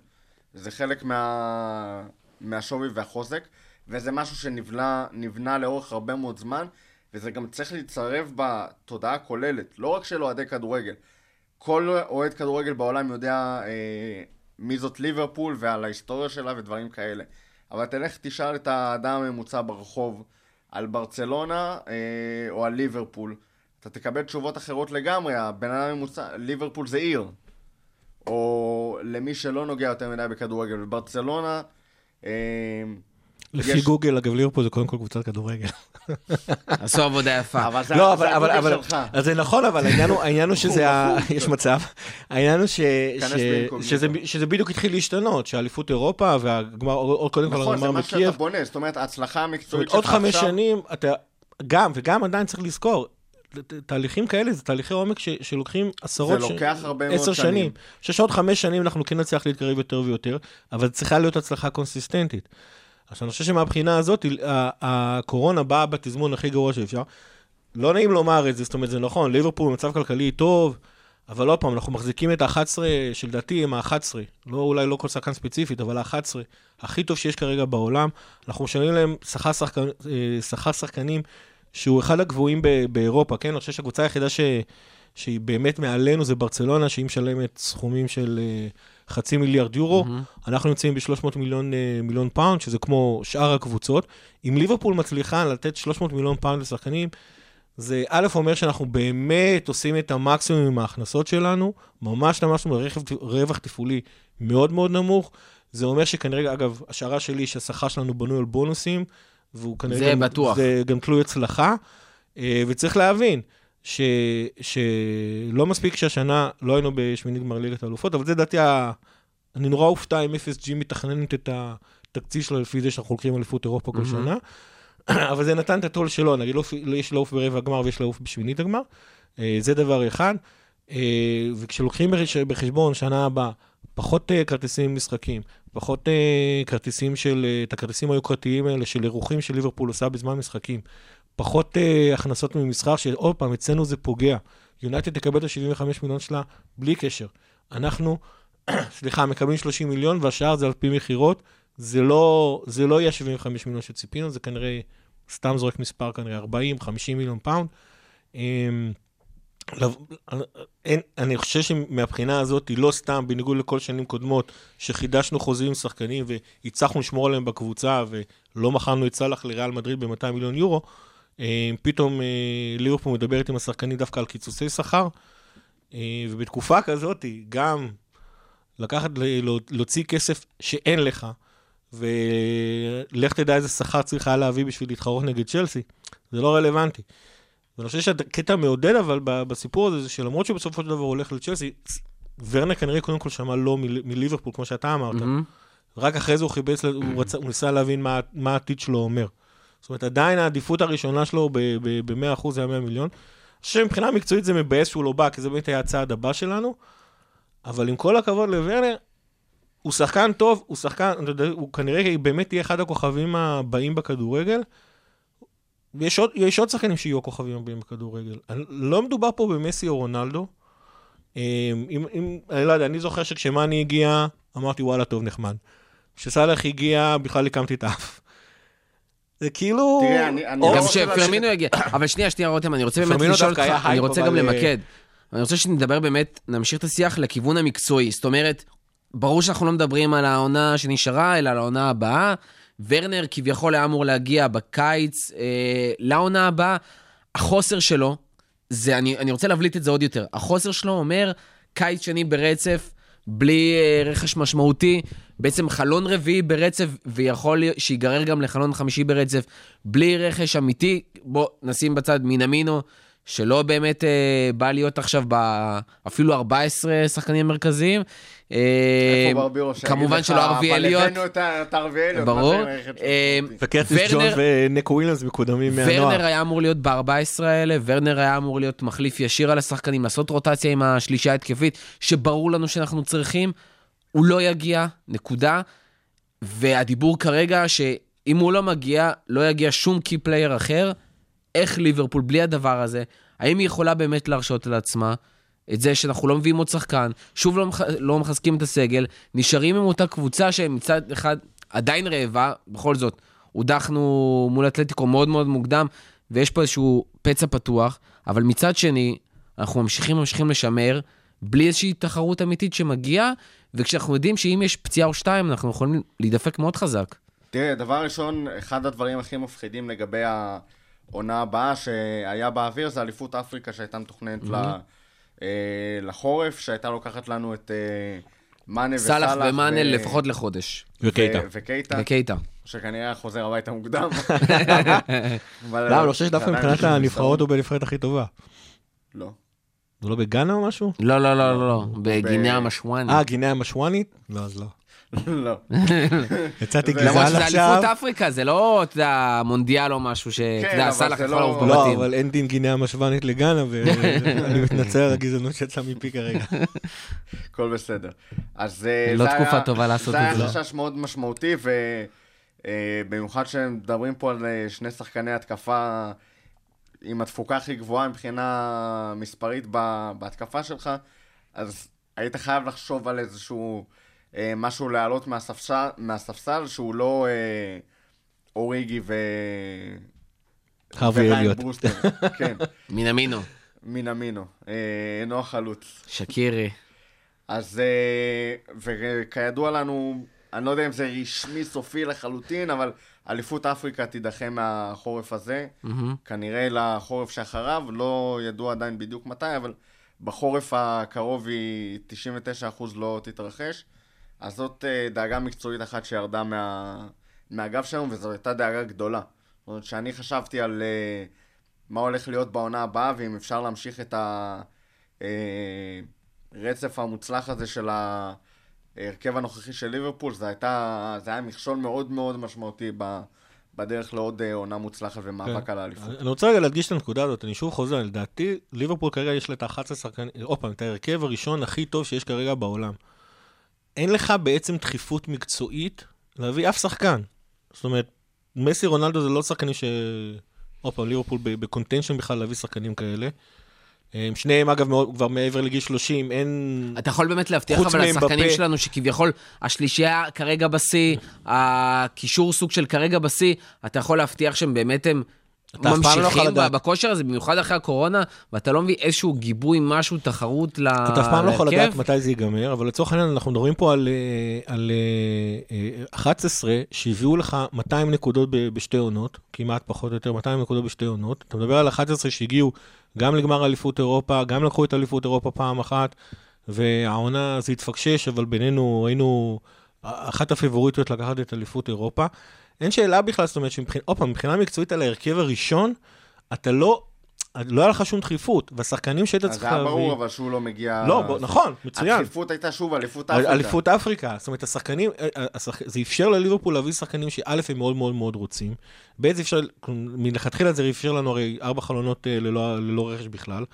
זה חלק מה... מהשווי והחוזק, וזה משהו שנבנה נבנה לאורך הרבה מאוד זמן, וזה גם צריך להצטרף בתודעה הכוללת, לא רק של אוהדי כדורגל. כל אוהד כדורגל בעולם יודע אה, מי זאת ליברפול ועל ההיסטוריה שלה ודברים כאלה. אבל תלך תשאל את האדם הממוצע ברחוב על ברצלונה אה, או על ליברפול. אתה תקבל תשובות אחרות לגמרי, הבן אדם הממוצע, ליברפול זה עיר. או למי שלא נוגע יותר מדי בכדורגל. וברצלונה, אה, לפי יש- גוגל, אגב, ליברפול זה קודם כל קבוצת כדורגל. [laughs] עשו עבודה יפה. אבל זה, לא, זה אבל, אבל, הגודל אבל, שלך. אז זה נכון, אבל העניין הוא, העניין הוא שזה, יש מצב, העניין הוא ש, ש. שזה, שזה בדיוק התחיל להשתנות, שאליפות אירופה והגמר, עוד קודם כל נכון, זה הגמר מה שאתה בונה, זאת אומרת, ההצלחה המקצועית אומרת, עוד שלך חמש עכשיו- שנים, אתה, גם, וגם עדיין צריך לזכור, תהליכים כאלה זה תהליכי עומק ש, שלוקחים עשרות, זה לוקח הרבה מאוד עשר שנים. שנים. אני חושב שעוד חמש שנים אנחנו כן נצליח להתקרב יותר ויותר, אבל צריכה להיות הצלחה קונסיסטנטית. עכשיו, אני חושב שמהבחינה הזאת, הקורונה באה בתזמון הכי גרוע שאפשר. לא נעים לומר את זה, זאת אומרת, זה נכון, ליברפול במצב כלכלי טוב, אבל עוד פעם, אנחנו מחזיקים את ה-11, שלדעתי הם ה-11, לא, אולי לא כל שחקן ספציפית, אבל ה-11, הכי טוב שיש כרגע בעולם. אנחנו משלמים להם שכר, שחקן, אה, שחקנים שהוא אחד הגבוהים ב- באירופה, כן? אני חושב שהקבוצה היחידה ש, שהיא באמת מעלינו זה ברצלונה, שהיא משלמת סכומים של אה, חצי מיליארד יורו. Mm-hmm. אנחנו נמצאים ב-300 מיליון, אה, מיליון פאונד, שזה כמו שאר הקבוצות. אם ליברפול מצליחה לתת 300 מיליון פאונד לשחקנים, זה א' אומר שאנחנו באמת עושים את המקסימום עם ההכנסות שלנו, ממש ממש ברווח רווח תפעולי מאוד מאוד נמוך. זה אומר שכנראה, אגב, השערה שלי שהשכר שלנו בנוי על בונוסים, והוא כנראה זה גם, בטוח. זה גם תלוי הצלחה, אה, וצריך להבין ש, שלא מספיק שהשנה לא היינו בשמינית גמר ליגת האלופות, אבל זה לדעתי, ה- אני נורא אופתע אם FSG מתכננת את התקציב שלו לפי זה שאנחנו לוקחים אליפות אירופה כל שנה. [clears throat] אבל זה נתן את הטול שלו, נגיד, לא, יש לעוף ברבע הגמר ויש לעוף בשמינית הגמר. אה, זה דבר אחד. אה, וכשלוקחים בחש- בחשבון שנה הבאה, פחות אה, כרטיסים משחקים, פחות כרטיסים של, את הכרטיסים היוקרתיים האלה של אירוחים של ליברפול עושה בזמן משחקים, פחות אה, הכנסות ממסחר, שעוד פעם, אצלנו זה פוגע. יונייטד תקבל את ה-75 מיליון שלה בלי קשר. אנחנו, [clears throat] סליחה, מקבלים 30 מיליון והשאר זה על פי מכירות. זה לא, זה לא יהיה 75 מיליון שציפינו, זה כנראה, סתם זורק מספר כנראה 40, 50 מיליון פאונד. לב- אין, אני חושב שמבחינה הזאת, היא לא סתם, בניגוד לכל שנים קודמות, שחידשנו חוזים עם שחקנים והצלחנו לשמור עליהם בקבוצה ולא מכרנו את סאלח לריאל מדריד ב-200 מיליון יורו, אה, פתאום אה, ליברפול מדברת עם השחקנים דווקא על קיצוצי שכר, אה, ובתקופה כזאת, גם לקחת, לא- להוציא כסף שאין לך, ולך תדע איזה שכר צריכה להביא בשביל להתחרות נגד צ'לסי, זה לא רלוונטי. ואני חושב שהקטע מעודד אבל בסיפור הזה, זה שלמרות שהוא בסופו של דבר הולך לצ'לסי, ורנר כנראה קודם כל שמע לא מל- מליברפול, כמו שאתה אמרת, מהמם. רק אחרי זה הוא חיפש, הוא, רצה, הוא ניסה להבין מה, מה העתיד שלו אומר. זאת אומרת, עדיין העדיפות הראשונה שלו ב-100% זה היה 100 מיליון. אני חושב שמבחינה מקצועית זה מבאס שהוא לא בא, כי זה באמת היה הצעד הבא שלנו, אבל עם כל הכבוד לוורנר, הוא שחקן טוב, הוא שחקן, הוא כנראה באמת יהיה אחד הכוכבים הבאים בכדורגל. ויש עוד, יש עוד שחקנים שיהיו הכוכבים הבאים בכדורגל. לא מדובר פה במסי או רונלדו. אם, אם, אם, אני לא יודע, אני זוכר שכשמאני הגיע, אמרתי, וואלה, טוב, נחמד. כשסאלח הגיע, בכלל הקמתי את האף. זה כאילו... תראה, אני- גם שפרמינו יגיע. אבל שנייה, שנייה, רותם, אני רוצה באמת לשאול אותך, אני רוצה גם אה, למקד. אני רוצה שנדבר באמת, נמשיך את השיח לכיוון המקצועי. זאת אומרת, ברור שאנחנו לא מדברים על העונה שנשארה, אלא על העונה הבאה. ורנר כביכול היה אמור להגיע בקיץ אה, לעונה הבאה. החוסר שלו, זה, אני, אני רוצה להבליט את זה עוד יותר. החוסר שלו אומר, קיץ שני ברצף, בלי אה, רכש משמעותי, בעצם חלון רביעי ברצף, ויכול שיגרר גם לחלון חמישי ברצף, בלי רכש אמיתי. בוא נשים בצד מינמינו, שלא באמת אה, בא להיות עכשיו ב... אפילו 14 שחקנים מרכזיים. אה, איפה ברבירו שיגיד כמובן שלא ערבי אבל אליוט. הבאנו את ערבי אליוט. ברור. אה? וקרטיס ג'ונס ונקו וויליאמס מקודמים מהנוער. ורנר היה אמור להיות ב-14 האלה, ורנר היה אמור להיות מחליף ישיר על השחקנים, לעשות רוטציה עם השלישה ההתקפית, שברור לנו שאנחנו צריכים. הוא לא יגיע, נקודה. והדיבור כרגע שאם הוא לא מגיע, לא יגיע שום key player אחר. איך ליברפול, בלי הדבר הזה, האם היא יכולה באמת להרשות לעצמה את זה שאנחנו לא מביאים עוד שחקן, שוב לא, מח... לא מחזקים את הסגל, נשארים עם אותה קבוצה שמצד אחד עדיין רעבה, בכל זאת, הודחנו מול אתלטיקו מאוד מאוד מוקדם, ויש פה איזשהו פצע פתוח, אבל מצד שני, אנחנו ממשיכים ממשיכים לשמר, בלי איזושהי תחרות אמיתית שמגיעה, וכשאנחנו יודעים שאם יש פציעה או שתיים, אנחנו יכולים להידפק מאוד חזק. תראה, דבר ראשון, אחד הדברים הכי מפחידים לגבי העונה הבאה שהיה באוויר זה אליפות אפריקה שהייתה מתוכננת ל- אה, לחורף, שהייתה לוקחת לנו את אה, מאנה וסאלח. סאלח ומאנה ו- לפחות לחודש. וקייטה. ו- וקייטה, וקייטה. שכנראה חוזר הביתה מוקדם. [laughs] לא, אני לא חושב שדווקא מבחינת הנבחרות הוא בנבחרת הכי טובה. לא. זה לא בגאנה או משהו? לא, לא, לא, לא, לא, בגינאה המשואני. אה, גינאה המשוואנית? לא, אז לא. [laughs] לא. יצאתי זה- למרות גזען שזה עכשיו. אליפות אפריקה, זה לא, אתה יודע, מונדיאל או משהו שאתה יודע, אבל סאלח זה יכול לא- לעוף לא, בבתים. אבל אין דין גינאה המשוואנית לגאנה, [laughs] ואני מתנצל על הגזענות שיצאה מפי כרגע. [laughs] הכל בסדר. אז אה, לא זה תקופה היה- טובה לעשות זה את זה. היה חשש מאוד משמעותי, ובמיוחד שמדברים פה על אה, שני שחקני התקפה עם התפוקה הכי גבוהה מבחינה מספרית ב- בהתקפה שלך, אז היית חייב לחשוב על איזשהו אה, משהו להעלות מהספסל, מהספסל שהוא לא אה, אוריגי ו... וריין אליוט. [laughs] כן, מינמינו, מינמינו, אה, אינו החלוץ. שקירי. אז אה, וכידוע לנו, אני לא יודע אם זה רשמי סופי לחלוטין, אבל אליפות אפריקה תידחה מהחורף הזה, מהמם. כנראה לחורף שאחריו, לא ידוע עדיין בדיוק מתי, אבל בחורף הקרוב היא 99% לא תתרחש. אז זאת אה, דאגה מקצועית אחת שירדה מה, מהגב שלנו, וזו הייתה דאגה גדולה. זאת אומרת, שאני חשבתי על אה, מה הולך להיות בעונה הבאה, ואם אפשר להמשיך את הרצף המוצלח הזה של ההרכב הנוכחי של ליברפול, זה, הייתה, זה היה מכשול מאוד מאוד משמעותי ב, בדרך לעוד אה, עונה מוצלחת ומאבק כן. על האליפות. אני רוצה רגע להדגיש את הנקודה הזאת, אני שוב חוזר, לדעתי, ליברפול כרגע יש לה את ה-11 שחקנים, עוד פעם, את ההרכב הראשון הכי טוב שיש כרגע בעולם. אין לך בעצם דחיפות מקצועית להביא אף שחקן. זאת אומרת, מסי רונלדו זה לא שחקנים ש... עוד פעם, ליברפול ב contention בכלל להביא שחקנים כאלה. הם שניהם, אגב, מאוד, כבר מעבר לגיל 30, אין... אתה יכול באמת להבטיח אבל לשחקנים בפה. שלנו שכביכול השלישייה כרגע בשיא, הקישור סוג של כרגע בשיא, אתה יכול להבטיח שהם באמת הם אתה אף פעם לא יכול ממשיכים לדעת. ב- בכושר הזה, במיוחד אחרי הקורונה, ואתה לא מביא איזשהו גיבוי, משהו, תחרות להרכב. אתה אף פעם לא יכול לדעת מתי זה ייגמר, אבל לצורך העניין אנחנו מדברים פה על, אה, על אה, אה, 11 שהביאו לך 200 נקודות בשתי עונות, כמעט פחות או יותר 200 נקודות בשתי עונות. אתה מדבר על 11 שהגיעו גם לגמר אליפות אירופה, גם לקחו את אליפות אירופה פעם אחת, והעונה זה התפקשש, אבל בינינו היינו אחת הפיבוריטיות לקחת את אליפות אירופה. אין שאלה בכלל, זאת אומרת, שמבחינה, עוד פעם, מבחינה מקצועית על ההרכב הראשון, אתה לא, לא היה לך שום דחיפות, והשחקנים שהיית אז צריך זה היה להביא... ברור, אבל שהוא לא מגיע... לא, בוא, נכון, מצוין. הדחיפות הייתה שוב אליפות אפריקה. אליפות אפריקה. זאת אומרת, השחקנים, אה, השח... זה אפשר לליברפול להביא שחקנים שא' הם מאוד מאוד מאוד רוצים, ב' זה אפשר, מלכתחילה זה אפשר לנו הרי ארבע חלונות אה, ללא, ללא רכש בכלל.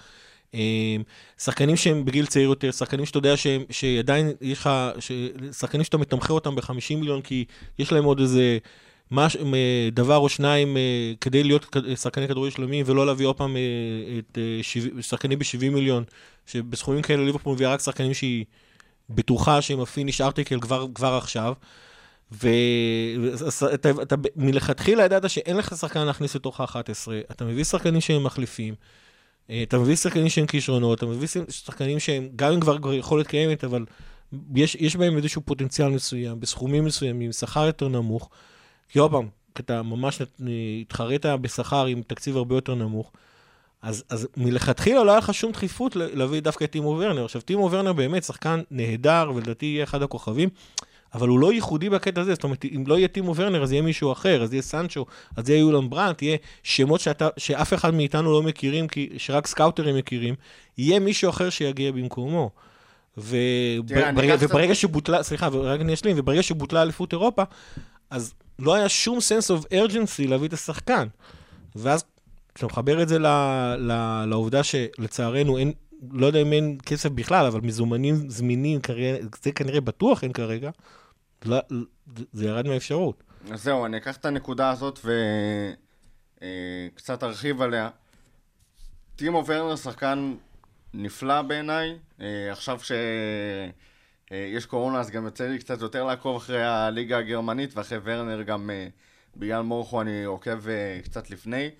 אה, שחקנים שהם בגיל צעיר יותר, שחקנים שאתה יודע שהם, שעדיין יש לך, שחקנים שאתה מתמחר אותם ב-50 מיליון, כי יש להם עוד איזה מש, דבר או שניים אה, כדי להיות שחקני כדורגל שלמים, ולא להביא עוד פעם אה, את אה, שחקנים ב-70 מיליון, שבסכומים כאלה ליברפול מביאה רק שחקנים שהיא בטוחה שהם ה finished article כבר, כבר עכשיו. ואתה אתה, מלכתחילה ידעת שאין לך שחקן להכניס לתוך ה-11, אתה מביא שחקנים שהם מחליפים, אתה מביא שחקנים שהם כישרונות, אתה מביא שחקנים שהם, גם אם כבר יכולת קיימת, אבל יש, יש בהם איזשהו פוטנציאל מסוים, בסכומים מסוימים, שכר יותר נמוך. כי עוד פעם, אתה ממש התחרית בשכר עם תקציב הרבה יותר נמוך, אז, אז מלכתחילה לא היה לך שום דחיפות להביא דווקא את טימו ורנר. עכשיו, טימו ורנר באמת שחקן נהדר, ולדעתי יהיה אחד הכוכבים, אבל הוא לא ייחודי בקטע הזה. זאת אומרת, אם לא יהיה טימו ורנר, אז יהיה מישהו אחר, אז יהיה סנצ'ו, אז יהיה יולן ברנט, יהיה שמות שאתה, שאף אחד מאיתנו לא מכירים, כי, שרק סקאוטרים מכירים, יהיה מישהו אחר שיגיע במקומו. תראה, וברגע, שבוטלה, סליחה, רגע אני אשלים, וברגע שבוטלה אליפות אירופה, אז לא היה שום sense of urgency להביא את השחקן. ואז כשאתה מחבר את זה ל, ל, לעובדה שלצערנו אין, לא יודע אם אין כסף בכלל, אבל מזומנים זמינים, כנראה, זה כנראה בטוח אין כרגע, לא, זה- ירד מהאפשרות. אז זהו, אני אקח את הנקודה הזאת וקצת ארחיב עליה. טימו ורנר שחקן נפלא בעיניי. אה, עכשיו שיש קורונה אז גם יוצא לי קצת יותר לעקוב אחרי הליגה הגרמנית ואחרי ורנר גם אה, בגלל מורכו אני עוקב אה, קצת לפני.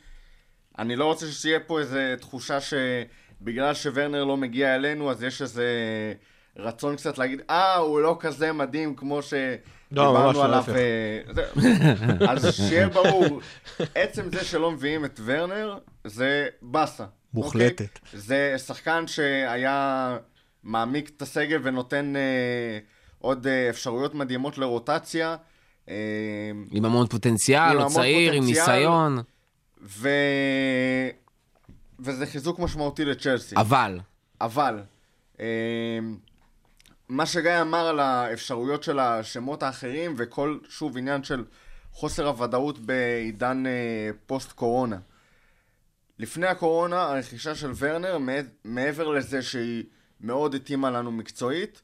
אני לא רוצה שתהיה פה איזו תחושה שבגלל שוורנר לא מגיע אלינו אז יש איזה רצון קצת להגיד אה, הוא לא כזה מדהים כמו לא, שדיברנו לא, עליו. אה, [laughs] אז שיהיה ברור, עצם זה שלא מביאים את ורנר זה באסה. מוחלטת. אוקיי? זה שחקן שהיה מעמיק את הסגל ונותן אה, עוד אה, אפשרויות מדהימות לרוטציה. אה, עם המון פוטנציאל, עם המון צעיר, עם פוטנציאל. ניסיון. ו... וזה חיזוק משמעותי לצ'לסי. אבל, אבל, אה, מה שגיא אמר על האפשרויות של השמות האחרים, וכל, שוב, עניין של חוסר הוודאות בעידן אה, פוסט-קורונה. לפני הקורונה, הרכישה של ורנר, מע- מעבר לזה שהיא מאוד התאימה לנו מקצועית,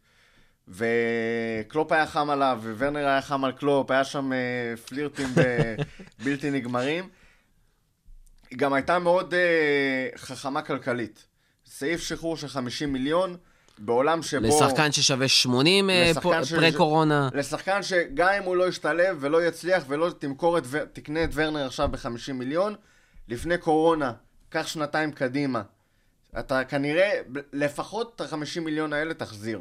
וקלופ היה חם עליו, וורנר היה חם על קלופ, היה שם אה, פלירטים [laughs] בלתי נגמרים. היא גם הייתה מאוד אה, חכמה כלכלית. סעיף שחרור של 50 מיליון, בעולם שבו... לשחקן ששווה 80 אה, לשחקן פה- ש- פרה-קורונה. לשחקן שגם אם הוא לא ישתלב ולא יצליח ולא תמכור את, תקנה את ורנר עכשיו ב-50 מיליון, לפני קורונה, קח שנתיים קדימה. אתה כנראה, לפחות את ה-50 מיליון האלה תחזיר.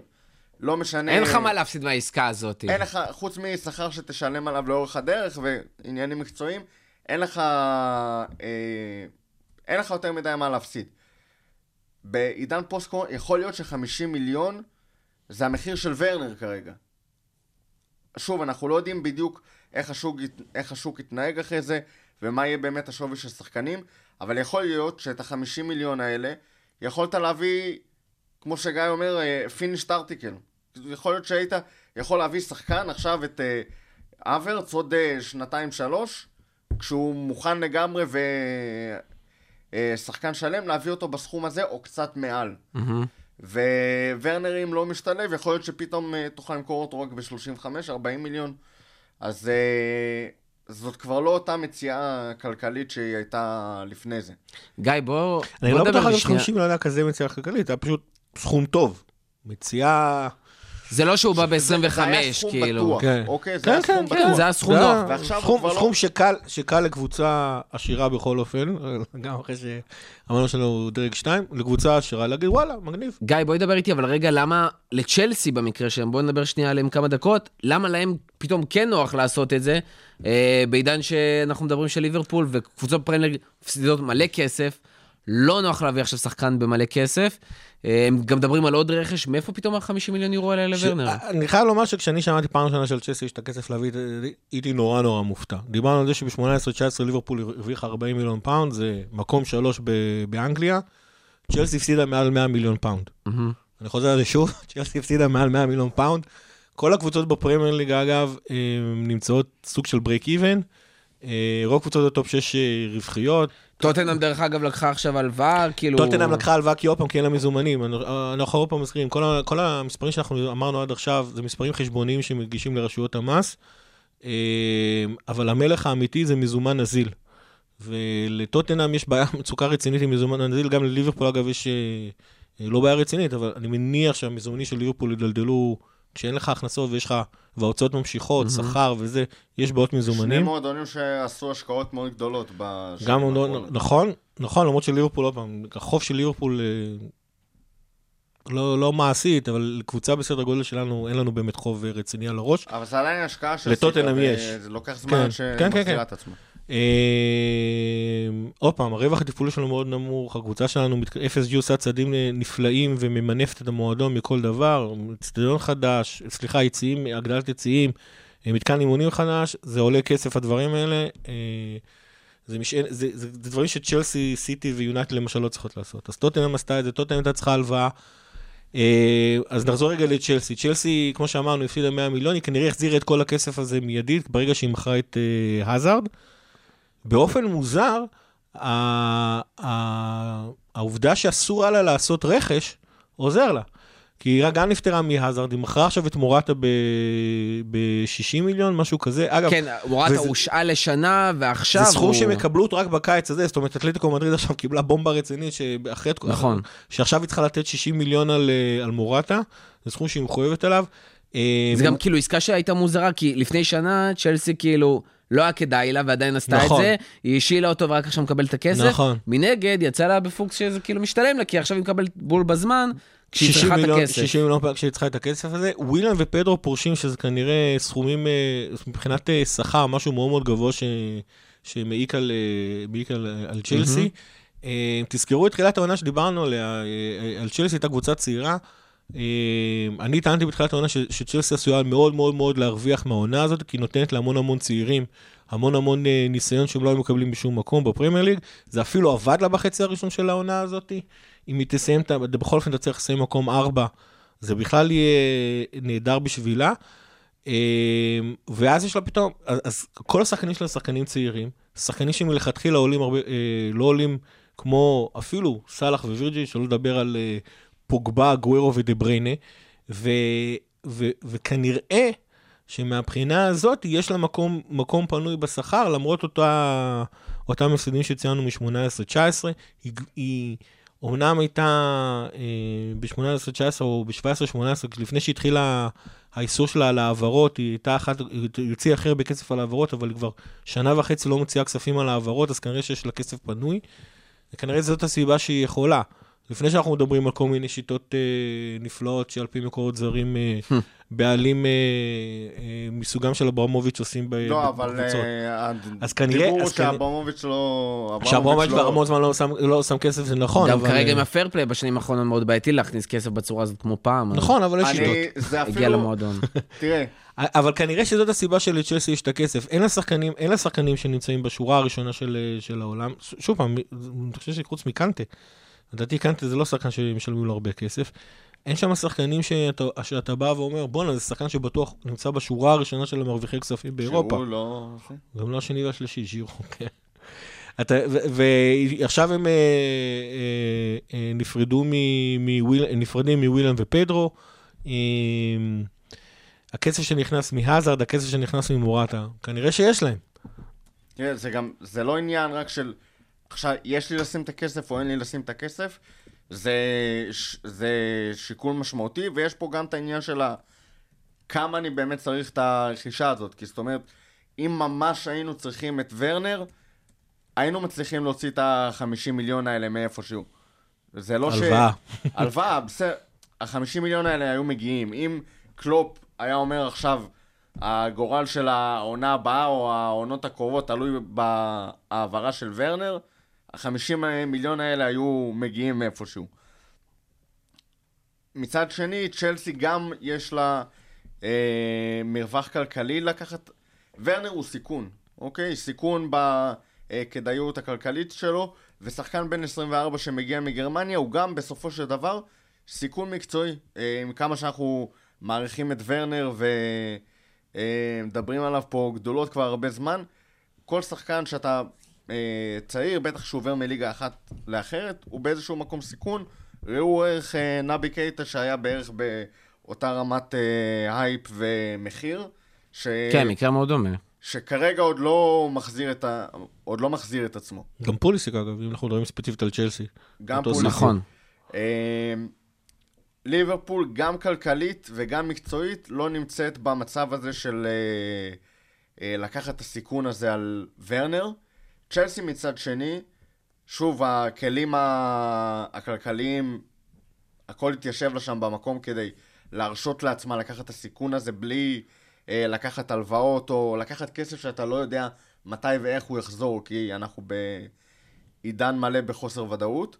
לא משנה... אין לך מה להפסיד מהעסקה הזאת. אין לך, חוץ משכר שתשלם עליו לאורך הדרך ועניינים מקצועיים, אין לך, אה, אין לך יותר מדי מה להפסיד. בעידן פוסט קורונה, יכול להיות ש-50 מיליון זה המחיר של ורנר כרגע. שוב, אנחנו לא יודעים בדיוק איך השוק, איך השוק יתנהג אחרי זה, ומה יהיה באמת השווי של שחקנים, אבל יכול להיות שאת ה-50 מיליון האלה, יכולת להביא, כמו שגיא אומר, פינישט ארטיקל. יכול להיות שהיית יכול להביא שחקן עכשיו את אה, אברץ עוד אה, שנתיים-שלוש, כשהוא מוכן לגמרי ושחקן שלם, להביא אותו בסכום הזה או קצת מעל. מהמם. וורנר אם לא משתלב, יכול להיות שפתאום אה, תוכל למכור אותו רק ב-35-40 מיליון. אז אה, זאת כבר לא אותה מציאה כלכלית שהיא הייתה לפני זה. גיא, בוא אני בוא לא בטוח אגב. 50 לא היה כזה מציאה כלכלית, היה פשוט סכום טוב. מציאה... זה לא שהוא בא זה היה ב-25, סכום כאילו. בטוח, כן. אוקיי? זה כן, היה כן, סכום כן, בטוח. זה היה סכום זה נוח. היה ועכשיו הוא סכום- כבר לא- סכום שקל- לקבוצה עשירה בכל אופן, גם אחרי שאמרנו שלנו דרג 2, לקבוצה עשירה להגיד וואלה, מגניב. גיא, בואי דבר איתי, אבל רגע, למה לצ'לסי במקרה שלהם, בואי נדבר שנייה עליהם כמה דקות, למה להם פתאום כן נוח לעשות את זה, אה, בעידן שאנחנו מדברים של ליברפול וקבוצות פרמייר מפסידות מלא כסף, לא נוח להביא עכשיו שחקן במלא כסף, אה, הם גם מדברים על עוד רכש, מאיפה פתאום ה-50 מיליון יורו האלה לוורנר? אני חייב לומר שכשאני שמעתי פעם ראשונה של צ'לסי יש את הכסף להביא, הייתי נורא נורא מופתע. דיברנו על זה שב-18-19 ליברפול הרוויחה 40 מיליון פאונד, זה מקום שלוש באנגליה. צ'לסי הפסידה מעל 100 מיליון פאונד. אני חוזר על זה שוב, [laughs] צ'לסי הפסידה מעל 100 מיליון פאונד. כל הקבוצות בפרמייר ליג, אגב, אה, נמצאות סוג של break even. רוב קבוצות ה top 6 רווחיות. טוטנאם דרך אגב לקחה עכשיו הלוואה, כאילו... טוטנאם לקחה הלוואה כי עוד פעם, כי אין לה מזומנים. אנחנו עוד פעם מזכירים, כל המספרים שאנחנו אמרנו עד עכשיו, זה מספרים חשבוניים שמגישים לרשויות המס, אה, אבל המלך האמיתי זה מזומן נזיל. ולטוטנאם יש בעיה, [laughs] מצוקה רצינית עם מזומן נזיל, גם לליברפול אגב יש אה, לא בעיה רצינית, אבל אני מניח שהמזומנים של ליברפול ידלדלו, כשאין לך הכנסות ויש לך, וההוצאות ממשיכות, שכר וזה, יש בעיות שני מזומנים. מועדונים שעשו השקעות מאוד גדולות בשנים גם, האחרונות. נכון, נכון, למרות שליברפול, עוד פעם, החוב של ליברפול אה, לא, לא מעשית, אבל לקבוצה בסדר גודל שלנו, אין לנו באמת חוב אה, רציני על הראש. אבל זה עדיין השקעה של לטוטנהאם יש. זה לוקח כן, זמן כן, כן, שמחזירה כן. את עצמה. אה, עוד פעם, הרווח התפעולי שלנו מאוד נמוך, הקבוצה שלנו, אפס ג'י עושה צעדים אה, נפלאים וממנפת את המועדון מכל דבר, אצטדיון חדש, סליחה, יציאים, הגדלת יציאים, אה, מתקן אימונים חדש, זה עולה כסף הדברים האלה. אה, זה, משען, זה, זה, זה דברים שצ'לסי, סיטי ויונייטד למשל לא צריכות לעשות. אז טוטנאם עשתה את זה, טוטנאם הייתה צריכה הלוואה. אה, אז נחזור רגע לצ'לסי. צ'לסי, כמו שאמרנו, הפסידה 100 מיליון, היא כנראה החזירה את כל הכסף הזה מיידית, ברגע שהיא מכרה את אה, הזארד. באופן מוזר, העובדה שאסור היה לה לעשות רכש, עוזר לה. כי היא גם נפטרה מהזארד, היא מכרה עכשיו את מורטה ב-60 מיליון, משהו כזה. אגב, כן, מורטה וזה- הושעה לשנה, ועכשיו זה סכום הוא... שהם יקבלו אותו רק בקיץ הזה, זאת אומרת, אתלטיקו מדריד עכשיו קיבלה בומבה רצינית, שאחרי... נכון. שעכשיו היא צריכה לתת 60 מיליון על, אה, על מורטה, זה סכום שהיא מחויבת עליו. זה גם כאילו עסקה שהייתה מוזרה, כי לפני שנה צ'לסי כאילו לא היה כדאי לה ועדיין עשתה את נכון. זה, היא השילה אותו ורק עכשיו מקבלת את הכסף. נכון. מנגד, יצא לה בפוקס שזה כאילו משתלם לה, כי עכשיו היא מקבלת בול בזמן, כשהיא 60 צריכה את מיליון, הכסף. 60 מיליון פעם כשהיא צריכה את הכסף הזה. ווילן ופדרו פורשים, שזה כנראה סכומים, אה, מבחינת אה, שכר, משהו מאוד מאוד גבוה ש... שמעיק על, אה, על, על צ'לסי. אה, תזכרו את תחילת העונה שדיברנו עליה, על צ'לסי הייתה קבוצה צעירה. אה, אני טענתי בתחילת העונה שצ'לסי עשויה מאוד מאוד מאוד להרוויח מהעונה הזאת, כי היא נותנת להמון המון צעירים, המון המון אה, ניסיון שהם לא היו מקבלים בשום מקום בפרמייר ליג. זה אפילו עבד לה בחצי הראשון של העונה הזאת. אם היא תסיים, בכל אופן אתה צריך לסיים מקום ארבע, זה בכלל יהיה נהדר בשבילה. אה, ואז יש לה פתאום, אז, אז כל השחקנים שלה שחקנים צעירים, שחקנים שמלכתחילה עולים הרבה, אה, לא עולים כמו אפילו סאלח ווירג'י, שלא לדבר על אה, פוגבה, גוורו ודה בריינה, ו, ו, וכנראה שמהבחינה הזאת יש לה מקום, מקום פנוי בשכר, למרות אותה, אותם הפסדים שציינו מ-18-19, היא, היא אומנם הייתה אה, ב-18-19 או ב-17-18, לפני שהתחילה האיסור שלה על העברות, היא הייתה אחת, היא הוציאה הכי הרבה כסף על העברות, אבל היא כבר שנה וחצי לא מוציאה כספים על העברות, אז כנראה שיש לה כסף פנוי, וכנראה זאת הסיבה שהיא יכולה. לפני שאנחנו מדברים על כל מיני שיטות אה, נפלאות שעל פי מקורות זרים אה, בעלים אה, אה, מסוגם של אברמוביץ' עושים ב- לא, אבל בקבוצות. אה, אז כנראה- הדיבור שאברמוביץ' לא... שאברמוביץ' לא- כבר המון זמן לא שם- לא שם כסף, זה נכון. גם אבל- כרגע עם הפרפליי בשנים האחרונות מאוד בעייתי להכניס כסף בצורה הזאת כמו פעם. נכון, אבל יש שיטות. הגיע אפילו, למועדון. [laughs] תראה, אבל כנראה שזאת הסיבה שלצ'לסי יש את הכסף. אין לה שחקנים, אין לה שחקנים שנמצאים בשורה הראשונה של, של העולם. שוב פעם, אני חושב שחוץ מקנטה, לדעתי קנטה זה לא שחקן שמשלמים לו הרבה כסף. אין שם שחקנים שאתה, שאתה בא ואומר, בואנה, זה שחקן שבטוח נמצא בשורה הראשונה של המרוויחי כספים באירופה. שהוא לא... גם לא השני והשלישי, ז'ירו, כן. אתה, ו- ועכשיו הם אה, אה, אה, נפרדו מ- מוויל, נפרדים מווילן ופדרו. אה, הכסף שנכנס מהזארד, הכסף שנכנס ממורטה, כנראה שיש להם. תראה, זה גם, זה לא עניין רק של, עכשיו, יש לי לשים את הכסף או אין לי לשים את הכסף, זה, זה שיקול משמעותי, ויש פה גם את העניין של ה... כמה אני באמת צריך את הרכישה הזאת, כי זאת אומרת, אם ממש היינו צריכים את ורנר, היינו מצליחים להוציא את ה-50 מיליון האלה מאיפשהו. זה לא הלוואה. ש... הלוואה, [laughs] בסדר. ה-50 מיליון האלה היו מגיעים. אם קלופ היה אומר עכשיו, הגורל של העונה הבאה או העונות הקרובות תלוי בהעברה של ורנר, ה-50 מיליון האלה היו מגיעים מאיפשהו. מצד שני, צ'לסי גם יש לה אה, מרווח כלכלי לקחת... ורנר הוא סיכון, אוקיי? סיכון בכדאיות הכלכלית שלו, ושחקן בן 24 שמגיע מגרמניה הוא גם בסופו של דבר סיכון מקצועי. אה, עם כמה שאנחנו מעריכים את ורנר ומדברים עליו פה גדולות כבר הרבה זמן, כל שחקן שאתה אה, צעיר, בטח שהוא עובר מליגה אחת לאחרת, הוא באיזשהו מקום סיכון. ראו ערך אה, נבי קייטה שהיה בערך באותה רמת אה, הייפ ומחיר. ש... כן, מקרה מאוד דומה. שכרגע עוד לא מחזיר את, ה... עוד לא מחזיר את עצמו. גם פוליסיק, אגב, אם אנחנו מדברים ספציפית על צ'לסי. גם פוליסיק. נכון. אה, ליברפול גם כלכלית וגם מקצועית לא נמצאת במצב הזה של אה, אה, לקחת את הסיכון הזה על ורנר. צ'לסי מצד שני, שוב, הכלים ה- הכלכליים, הכל התיישב לה שם במקום כדי להרשות לעצמה לקחת את הסיכון הזה בלי אה, לקחת הלוואות או לקחת כסף שאתה לא יודע מתי ואיך הוא יחזור, כי אנחנו בעידן מלא בחוסר ודאות.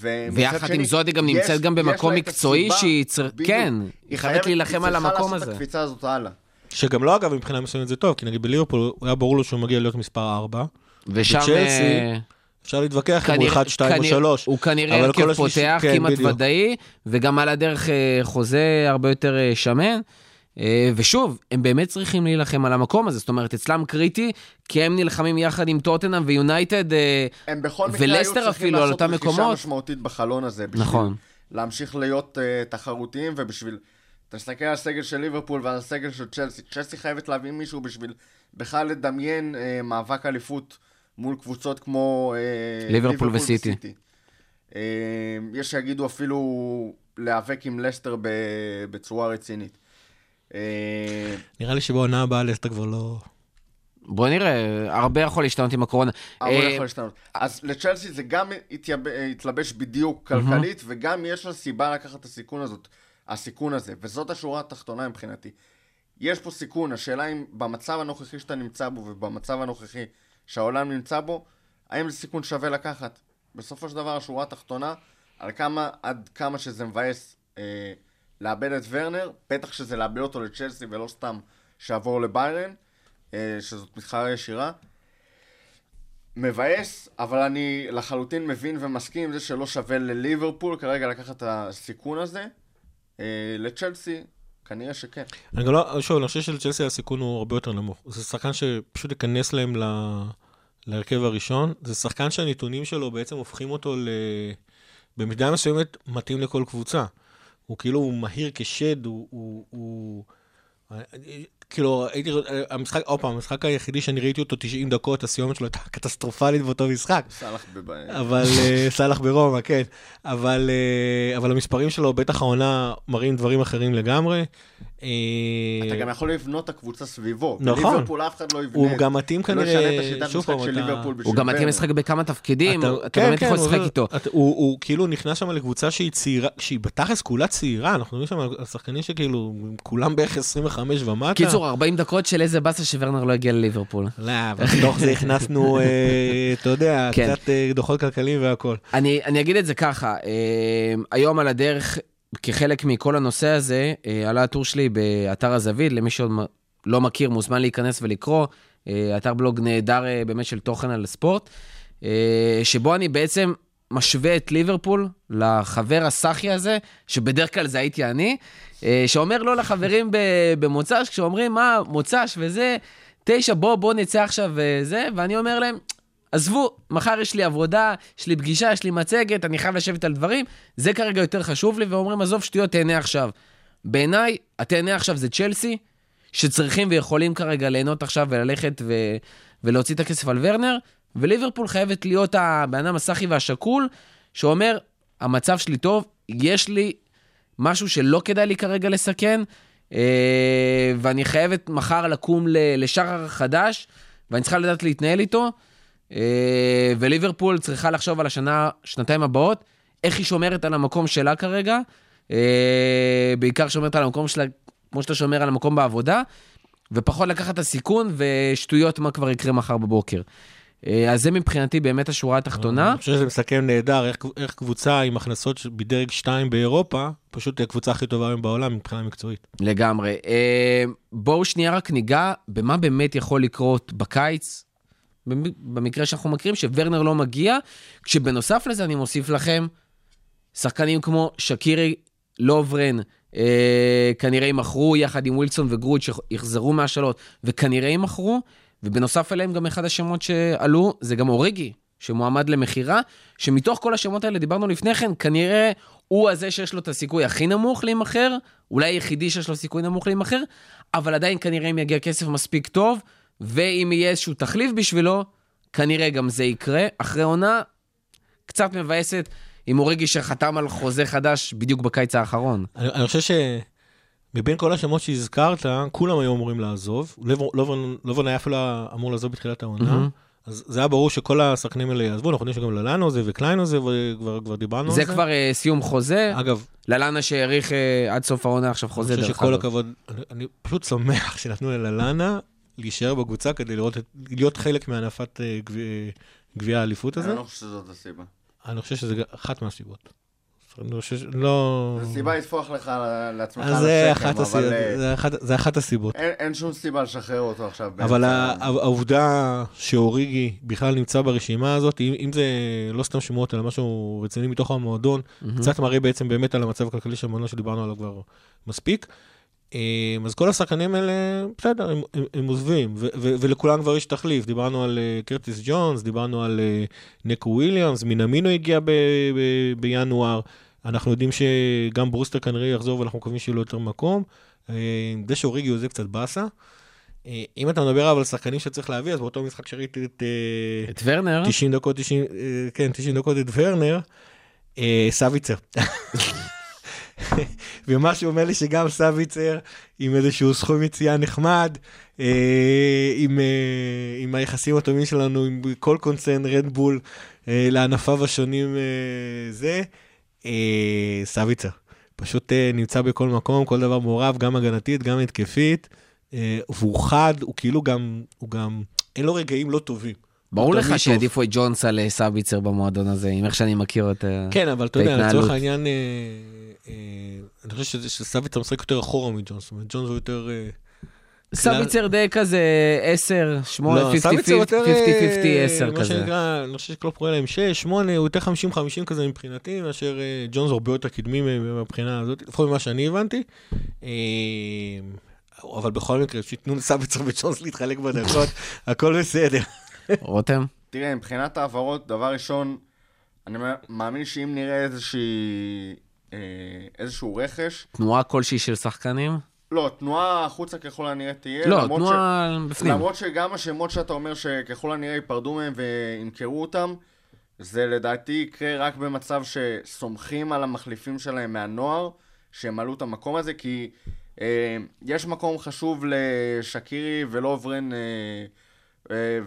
ויחד עם זאת, היא גם נמצאת גם במקום מקצועי שהיא צר- בדיוק. כן, היא חייבת להילחם על המקום היא צריכה לעשות הזה. את הקפיצה הזאת הלאה. שגם לו, אגב, מבחינה מסוימת זה טוב, כי נגיד בליברפול, היה ברור לו שהוא מגיע להיות מספר 4. ושם... בצ'לסי, אה, אפשר להתווכח אם הוא כנראה- 1, 2 או כנראה- 3. הוא כנראה אבל כל הרכב פותח כן, כמעט בדיוק. ודאי, וגם על הדרך אה, חוזה הרבה יותר אה, שמן. ושוב, הם באמת צריכים להילחם על המקום הזה, זאת אומרת, אצלם קריטי, כי הם נלחמים יחד עם טוטנאם ויונייטד, אה, הם בכל מקרה היו ולסטר צריכים אפילו על לעשות אותם רכישה מקומות. משמעותית בחלון הזה. בשביל נכון. להמשיך להיות uh, תחרותיים, ובשביל... אתה מסתכל על הסגל של ליברפול ועל הסגל של צ'לסי, צ'לסי חייבת להביא מישהו בשביל בכלל לדמיין uh, מאבק אליפות מול קבוצות כמו... Uh, ליברפול וסיטי. Uh, יש שיגידו אפילו להיאבק עם לסטר ב- בצורה רצינית. Uh, נראה לי שבעונה הבאה לסטר כבר לא... בוא נראה, הרבה יכול להשתנות עם הקורונה. אה, יכול להשתנות. אז לצ'לסי זה גם התלבש בדיוק כלכלית, וגם יש לה סיבה לקחת את הסיכון הזאת, הסיכון הזה, וזאת השורה התחתונה מבחינתי. יש פה סיכון, השאלה אם במצב הנוכחי שאתה נמצא בו, ובמצב הנוכחי שהעולם נמצא בו, האם זה סיכון שווה לקחת? בסופו של דבר, השורה התחתונה, על כמה, עד כמה שזה מבאס אה, לאבד את ורנר, בטח שזה לאבד אותו לצ'לסי ולא סתם שיעבור לביירן, אה, שזאת מתחרה ישירה. מבאס, אבל אני לחלוטין מבין ומסכים עם זה שלא שווה לליברפול כרגע לקחת את הסיכון הזה. אה, לצ'לסי, כנראה שכן. אני גם לא, שוב, אני חושב שלצ'לסי הסיכון הוא הרבה יותר נמוך. זה שחקן שפשוט ייכנס להם ל... להרכב הראשון. זה שחקן שהנתונים שלו בעצם הופכים אותו ל... במידה מסוימת מתאים לכל קבוצה. הוא כאילו, הוא מהיר כשד, הוא... הוא, הוא... כאילו, הייתי, המשחק, עוד פעם, המשחק היחידי שאני ראיתי אותו 90 דקות, הסיומת שלו הייתה [laughs] קטסטרופלית באותו משחק. סאלח בבעיה. אבל אה, סאלח ברומא, כן. אבל, אה, אבל המספרים שלו, בטח העונה, מראים דברים אחרים לגמרי. אה, אתה גם יכול לבנות את הקבוצה סביבו. נכון. בליברפול אף אחד לא יבנה. הוא גם מתאים לא ישנה את כנראה, השיטת שוב משחק פעם, של ליברפול בשביל הוא גם מתאים. לשחק בכמה תפקידים, אתה כן, באמת כן, יכול הוא- לשחק איתו. הוא כאילו נכנס שם לקבוצה שהיא צעירה, שהיא בתכלס כולה צעירה, אנחנו מדברים שם על שחקנים שכאילו, כולם בערך 25 ומטה. קיצור, 40 דקות של איזה באסה שוורנר לא הגיע לליברפול. לא, אבל בתוך זה הכנסנו, אה, אתה יודע, כן. קצת אה, דוחות כלכליים והכל. אני, אגיד את זה ככה, אה, היום על הדרך, כחלק מכל הנושא הזה, עלה הטור שלי באתר הזווית, למי שעוד לא מכיר, מוזמן להיכנס ולקרוא, אתר בלוג נהדר באמת של תוכן על ספורט, שבו אני בעצם משווה את ליברפול לחבר הסאחי הזה, שבדרך כלל זה הייתי אני, אה, שאומר לא לחברים במוצ"ש, כשאומרים מה, מוצ"ש וזה, תשע, בוא, בוא נצא עכשיו וזה, ואני אומר להם, עזבו, מחר יש לי עבודה, יש לי פגישה, יש לי מצגת, אני חייב לשבת על דברים, זה כרגע יותר חשוב לי, ואומרים, עזוב שטויות, תהנה עכשיו. בעיניי, התהנה עכשיו זה צ'לסי, שצריכים ויכולים כרגע ליהנות עכשיו וללכת ו... ולהוציא את הכסף על ורנר, וליברפול חייבת להיות הבן אדם הסאחי והשקול, שאומר, המצב שלי טוב, יש לי משהו שלא כדאי לי כרגע לסכן, אה, ואני חייבת מחר לקום לשחר חדש, ואני צריכה לדעת להתנהל איתו. אה, וליברפול צריכה לחשוב על השנה, שנתיים הבאות, איך היא שומרת על המקום שלה כרגע. אה, בעיקר שומרת על המקום שלה, כמו שאתה שומר על המקום בעבודה, ופחות לקחת את הסיכון ושטויות מה כבר יקרה מחר בבוקר. אה, אז זה מבחינתי באמת השורה התחתונה. אני חושב שזה מסכם נהדר, איך, איך קבוצה עם הכנסות בדרג 2 באירופה, פשוט הקבוצה הכי טובה היום בעולם מבחינה מקצועית. לגמרי. אה, בואו שנייה רק ניגע במה באמת יכול לקרות בקיץ, במ- במקרה שאנחנו מכירים, שוורנר לא מגיע, כשבנוסף לזה אני מוסיף לכם, שחקנים כמו שקירי לוברן, אה, כנראה יימכרו יחד עם ווילסון וגרוד שיחזרו מהשאלות, וכנראה יימכרו, ובנוסף אליהם גם אחד השמות שעלו, זה גם אוריגי, שמועמד למכירה, שמתוך כל השמות האלה דיברנו לפני כן, כנראה הוא הזה שיש לו את הסיכוי הכי נמוך להימכר, אולי היחידי שיש לו סיכוי נמוך להימכר, אבל עדיין כנראה אם יגיע כסף מספיק טוב, ואם יהיה איזשהו תחליף בשבילו, כנראה גם זה יקרה. אחרי עונה קצת מבאסת עם אוריגי שחתם על חוזה חדש בדיוק בקיץ האחרון. אני, אני חושב שמבין כל השמות שהזכרת, כולם היו אמורים לעזוב. לוברן היה אפילו אמור לעזוב בתחילת העונה. אז זה היה ברור שכל השחקנים האלה יעזבו, אנחנו יודעים שגם ללאנו זה וקליינו זה, וכבר כבר דיברנו זה על זה. כבר אה, סיום חוזה, אגב, ללאנה שהאריך אה, עד סוף העונה עכשיו אני חוזה חושב דרך שכל אגב. הכבוד, אני, אני פשוט שמח [laughs] שנתנו ללאנה להישאר בקבוצה כדי לראות, להיות חלק מהנפת אה, גביע- גביע האליפות הזה. אני לא חושב שזאת הסיבה. אני חושב שזה אחת מהסיבות. אני חושב ש... לא... זו סיבה לטפוח לך לעצמך על זה השכם, אחת אבל אה, זה אחת- זה אחת הסיבות. אין אין שום סיבה לשחרר אותו עכשיו. אבל. העובדה שאוריגי בכלל נמצא ברשימה הזאת, אם, אם זה לא סתם שמועות, אלא משהו רציני מתוך המועדון, קצת מראה בעצם באמת על המצב הכלכלי של המועדון שדיברנו עליו כבר מספיק. אה, אז כל השחקנים האלה, בסדר, הם, הם, הם עוזבים, ו- ו- ולכולם כבר יש תחליף. דיברנו על אה, קרטיס ג'ונס, דיברנו על נקו וויליאמס, מינמינו הגיע ב- ב- בינואר. אנחנו יודעים שגם ברוסטר כנראה יחזור ואנחנו מקווים שיהיה לו יותר מקום. אה, זה שאוריגי עוזב קצת באסה. אה, אם אתה מדבר אבל על שחקנים שצריך להביא, אז באותו משחק שראיתי את אה, את ורנר, 90 דקות, 90, אה, כן, 90 דקות את ורנר, סביצר. [laughs] ומה שהוא אומר לי שגם סביצר, עם איזשהו סכום יציאה נחמד, עם, עם היחסים הטובים שלנו, עם כל קונצרן רדבול, לענפיו השונים זה, אה, סביצר. פשוט אה, נמצא בכל מקום, כל דבר מעורב, גם הגנתית, גם התקפית, אה, והוא חד, הוא כאילו גם, הוא גם, אין לו רגעים לא טובים. ברור לך שיעדיפו את ג'ונס על סביצר במועדון הזה, עם איך שאני מכיר את... אה, כן, אבל אתה את יודע, ההתנהלות. לצורך העניין, אה, אה, אני חושב שסביצר משחק יותר אחורה מג'ונס, זאת אומרת, ג'ונס הוא יותר... אה, סביצר די כזה 10, 8, לא, 50-50, סביצר יותר, אה, 10 מה כזה. שנקרא, אני חושב שקלופ קורא להם 6, 8, הוא יותר 50-50 כזה מבחינתי, מאשר אה, ג'ונס הרבה יותר קדמי מהבחינה הזאת, לפחות ממה שאני הבנתי. אה, אבל בכל מקרה, שייתנו לסביצר וג'ונס להתחלק בדקות, [laughs] הכל בסדר. רותם? תראה, מבחינת העברות, דבר ראשון, אני מאמין שאם נראה אה, איזשהו רכש, תנועה כלשהי של שחקנים? לא, תנועה החוצה ככל הנראה תהיה. לא, תנועה בפנים. למרות שגם השמות שאתה אומר שככל הנראה ייפרדו מהם וימכרו אותם, זה לדעתי יקרה רק במצב שסומכים על המחליפים שלהם מהנוער, שהם עלו את המקום הזה, כי אה, יש מקום חשוב לשקירי ולוברן אה,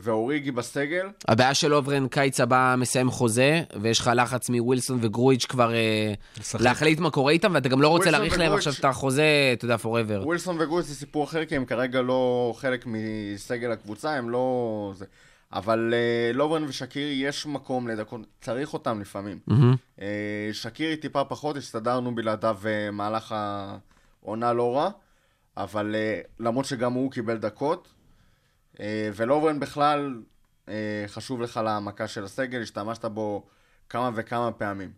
ואוריגי בסגל. הבעיה שלוברן קיץ הבא מסיים חוזה, ויש לך לחץ מווילסון וגרוייץ' כבר אה, לשחק. להחליט מה קורה איתם, ואתה גם לא רוצה להאריך להם וגרוייץ'- עכשיו את החוזה, אתה יודע, forever. ווילסון וגרוייץ' זה סיפור אחר, כי הם כרגע לא חלק מסגל הקבוצה, הם לא... זה. אבל אה, לוברן ושקירי יש מקום לדקות, צריך אותם לפעמים. מהמם. אה, שקירי טיפה פחות, הסתדרנו בלעדיו אה, מהלך העונה לא רע, אבל אה, למרות שגם הוא קיבל דקות, אה, ולוברן בכלל אה, חשוב לך להעמקה של הסגל, השתמשת בו כמה וכמה פעמים.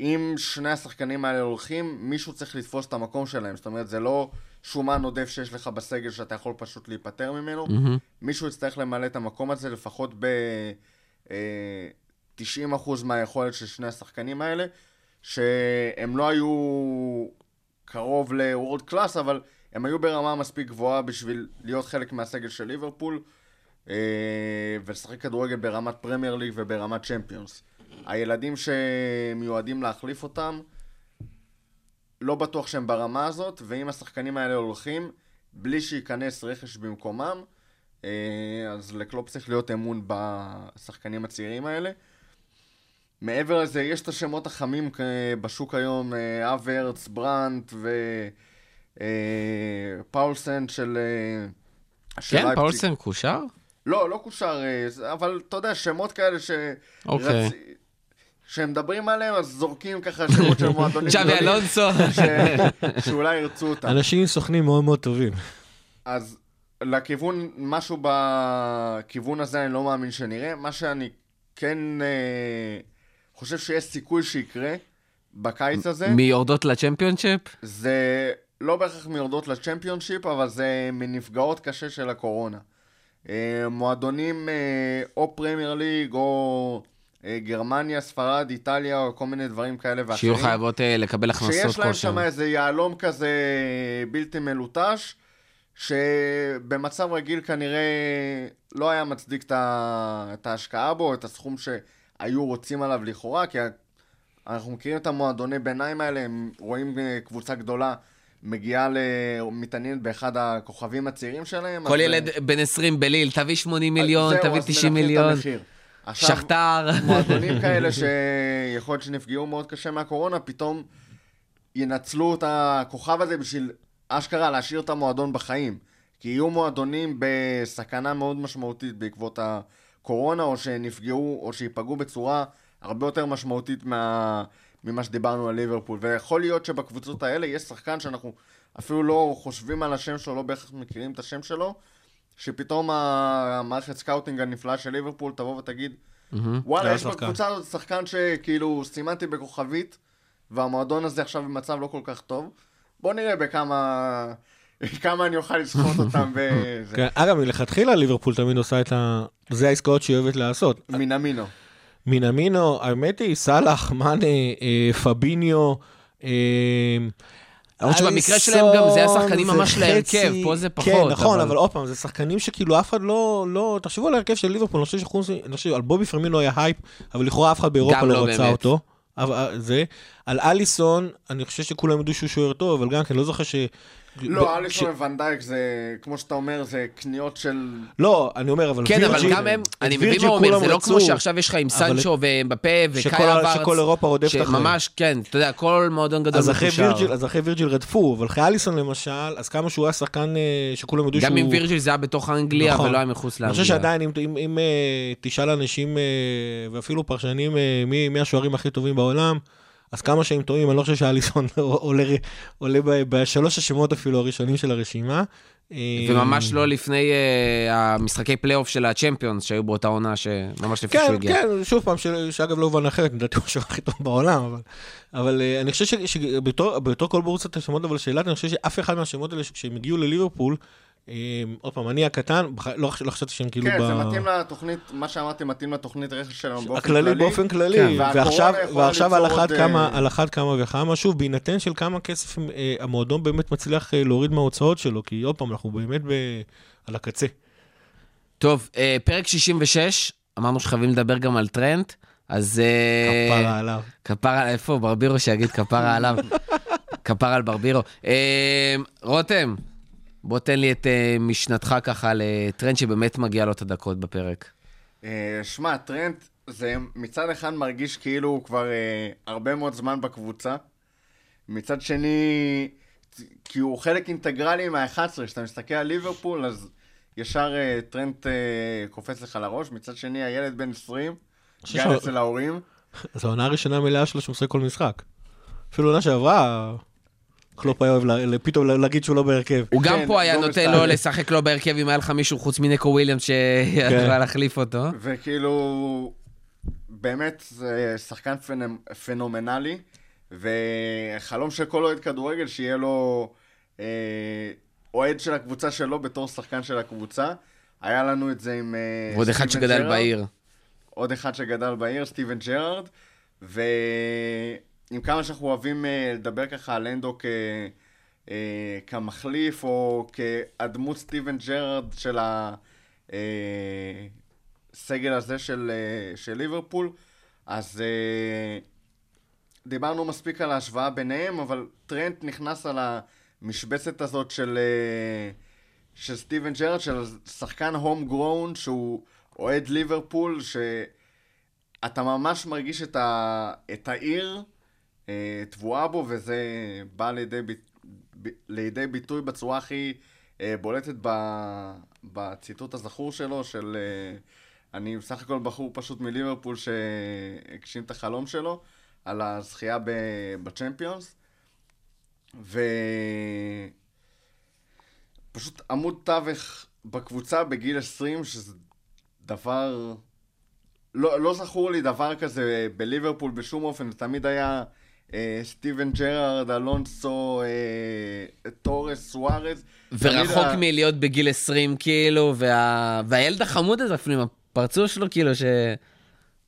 אם שני השחקנים האלה הולכים, מישהו צריך לתפוס את המקום שלהם. זאת אומרת, זה לא שומן עודף שיש לך בסגל שאתה יכול פשוט להיפטר ממנו. מהמם. מישהו יצטרך למלא את המקום הזה לפחות ב-90% מהיכולת של שני השחקנים האלה, שהם לא היו קרוב ל world class, אבל הם היו ברמה מספיק גבוהה בשביל להיות חלק מהסגל של ליברפול, אה, ולשחק כדורגל ברמת פרמייר ליג וברמת צ'מפיונס. הילדים שמיועדים להחליף אותם, לא בטוח שהם ברמה הזאת, ואם השחקנים האלה הולכים, בלי שייכנס רכש במקומם, אה, אז לקלופ צריך להיות אמון בשחקנים הצעירים האלה. מעבר לזה, יש את השמות החמים אה, בשוק היום, אברץ, ברנט ופאולסן של... אה, של כן. פאולסן קושר? לא, לא קושר, אה, אבל אתה יודע, שמות כאלה ש... אוקיי. רצ- כשמדברים עליהם, אז זורקים ככה שמות של מועדונים [laughs] צ'אבי אלונסו. ש- שאולי ירצו אותם. אנשים סוכנים מאוד מאוד טובים. אז לכיוון, משהו בכיוון הזה אני לא מאמין שנראה. מה שאני כן אה, חושב שיש סיכוי שיקרה בקיץ הזה, מי יורדות לצ'מפיונשיפ? זה לא בהכרח מיורדות לצ'מפיונשיפ, אבל זה מנפגעות קשה של הקורונה. אה, מועדונים אה, או פרמייר ליג או אה, גרמניה, ספרד, איטליה או כל מיני דברים כאלה ואחרים. שיהיו חייבות לקבל הכנסות שיש להם. שם איזה יהלום כזה בלתי מלוטש, שבמצב רגיל כנראה לא היה מצדיק את ההשקעה בו, את הסכום שהיו רוצים עליו לכאורה, כי אנחנו מכירים את המועדוני ביניים האלה, הם רואים קבוצה גדולה מגיעה, ל- מתעניינת באחד הכוכבים הצעירים שלהם. כל ילד אה, בן 20 בליל, תביא 80 אז מיליון, זהו, תביא אז 90 מנפחים את מיליון. עכשיו, שכתר. מועדונים [laughs] כאלה שיכול להיות שנפגעו מאוד קשה מהקורונה, פתאום ינצלו את הכוכב הזה בשביל אשכרה להשאיר את המועדון בחיים. כי יהיו מועדונים בסכנה מאוד משמעותית בעקבות הקורונה, או שנפגעו, או שייפגעו בצורה הרבה יותר משמעותית מה... ממה שדיברנו על ליברפול. ויכול להיות שבקבוצות האלה יש שחקן שאנחנו אפילו לא חושבים על השם שלו, לא בהכרח מכירים את השם שלו, שפתאום המערכת scouting הנפלאה של ליברפול תבוא ותגיד, וואלה, זה יש השחקן." בקבוצה הזאת שחקן שכאילו סימנתי בכוכבית, והמועדון הזה עכשיו במצב לא כל כך טוב. בוא נראה בכמה... [laughs] כמה אני אוכל לסחוט אותם [laughs] בזה. כן, אגב, מלכתחילה ליברפול תמיד עושה את ה... זה העסקאות שהיא אוהבת לעשות. מינמינו. מינמינו, האמת היא, סאלח, מאנה, אה, פביניו, אה, למרות שבמקרה שלהם גם זה השחקנים אליסון, ממש להרכב, פה זה כן, פחות, נכון, אבל- עוד פעם, זה שחקנים שכאילו אף אחד לא, לא, תחשבו על ההרכב של ליברפול, אני חושב על בובי פירמינו היה הייפ, אבל לכאורה אף אחד באירופה לא לא רצה. אותו. אה, זה, על אליסון, אני חושב שכולם ידעו שהוא שוער טוב, אבל גם כן, לא זוכר ש... לא, אליסון וונדייק זה, כמו שאתה אומר, זה קניות של... לא, אני אומר, אבל כן, אבל גם הם, אני מבין מה הוא אומר, זה לא כמו שעכשיו יש לך עם סנצ'ו ומבפה וקאי אברץ. שכל אירופה רודפת אחריהם. שממש, כן, אתה יודע, כל מועדון גדול. וירג'יל, אז אחרי וירג'יל רדפו, אבל אחרי אליסון למשל, אז כמה שהוא היה שחקן אה, שכולם ידעו שהוא... גם עם וירג'יל זה היה בתוך אנגליה נכון. ולא היה מחוץ אני לאנגליה. חושב שעדיין, אם, אה, תשאל אנשים, אה, ואפילו פרשנים, מי, מי השוערים הכי טובים בעולם, אז כמה שהם טועים, אני לא חושב שאליסון [laughs] עולה, עולה בשלוש השמות אפילו הראשונים של הרשימה. אה, וממש לא לפני אה, המשחקי פלייאוף של הצ'מפיונס שהיו באותה עונה, שממש לפני שהוא כן, הגיע. כן, שוב פעם, של- שאגב לא הובן אחרת, לדעתי הוא השוער הכי טוב בעולם, אבל, אבל אה, אני חושב ש- שבתור בתור כל בורסת השמות, אבל שאלת, אני חושב שאף אחד מהשמות האלה, כשהם הגיעו לליברפול, עוד פעם, אני הקטן, לא לא חשבתי שהם כאילו כן. זה מתאים לתוכנית, מה שאמרתי מתאים לתוכנית רכש שלנו באופן הכללי כללי. באופן כללי, ועכשיו, על, אחת כמה, אה, על אחת כמה וכמה, שוב, בהינתן של כמה כסף אה, המועדון באמת מצליח אה, להוריד מההוצאות שלו, כי עוד פעם, אנחנו באמת ב... על הקצה. טוב, פרק 66, אמרנו שחייבים לדבר גם על טרנד, אז... כפרה עליו. כפרה, איפה ברבירו שיגיד כפרה עליו? [laughs] כפרה על ברבירו. רותם, בוא תן לי את אה, משנתך ככה לטרנט שבאמת מגיע לו את הדקות בפרק. אה, שמע, טרנט, זה מצד אחד מרגיש כאילו הוא כבר אה, הרבה מאוד זמן בקבוצה. מצד שני, כי הוא חלק אינטגרלי מה-11, כשאתה מסתכל על ליברפול, אז ישר אה, טרנט אה, קופץ לך לראש. מצד שני, הילד בן 20, חושב גר אצל ההורים. זו העונה הראשונה מלאה שלו שהוא משחק כל משחק. אפילו עונה שעברה, קלופ היה אוהב פתאום להגיד שהוא לא בהרכב. הוא גם כן, פה היה לא נותן. לו לשחק לו בהרכב אם היה לך מישהו חוץ מניקו וויליאמס שיכול להחליף אותו. וכאילו, באמת, זה שחקן פנ... פנומנלי, וחלום של כל אוהד כדורגל שיהיה לו אה, אוהד של הקבוצה שלו בתור שחקן של הקבוצה. היה לנו את זה עם אה, ועוד אחד שגדל ג'רארד. בעיר. עוד אחד שגדל בעיר, סטיבן ג'רארד, ועם כמה שאנחנו אוהבים אה, לדבר ככה על הנדו כ... אה, כמחליף, או כהדמות סטיבן ג'רארד של הסגל הזה של, אה, של ליברפול, אז אה, דיברנו מספיק על ההשוואה ביניהם, אבל טרנט נכנס על המשבצת הזאת של, אה, של סטיבן ג'רארד, של שחקן הום גרון שהוא אוהד ליברפול, שאתה ממש מרגיש את, ה, את העיר. אה, טבועה בו, וזה בא לידי, ב, לידי ביטוי בצורה הכי אה, בולטת ב, בציטוט הזכור שלו, של אה, אני בסך הכל בחור פשוט מליברפול שהגשים את החלום שלו על הזכייה בצ'מפיונס. ופשוט עמוד תווך בקבוצה בגיל 20, שזה דבר... לא, לא זכור לי דבר כזה בליברפול בשום אופן, זה תמיד היה אה, סטיבן ג'רארד, אלונסו, אה, תורס, סוארז. ורחוק מלהיות בגיל 20 כאילו, וה... והילד החמוד הזה אפילו עם הפרצוף שלו כאילו ש...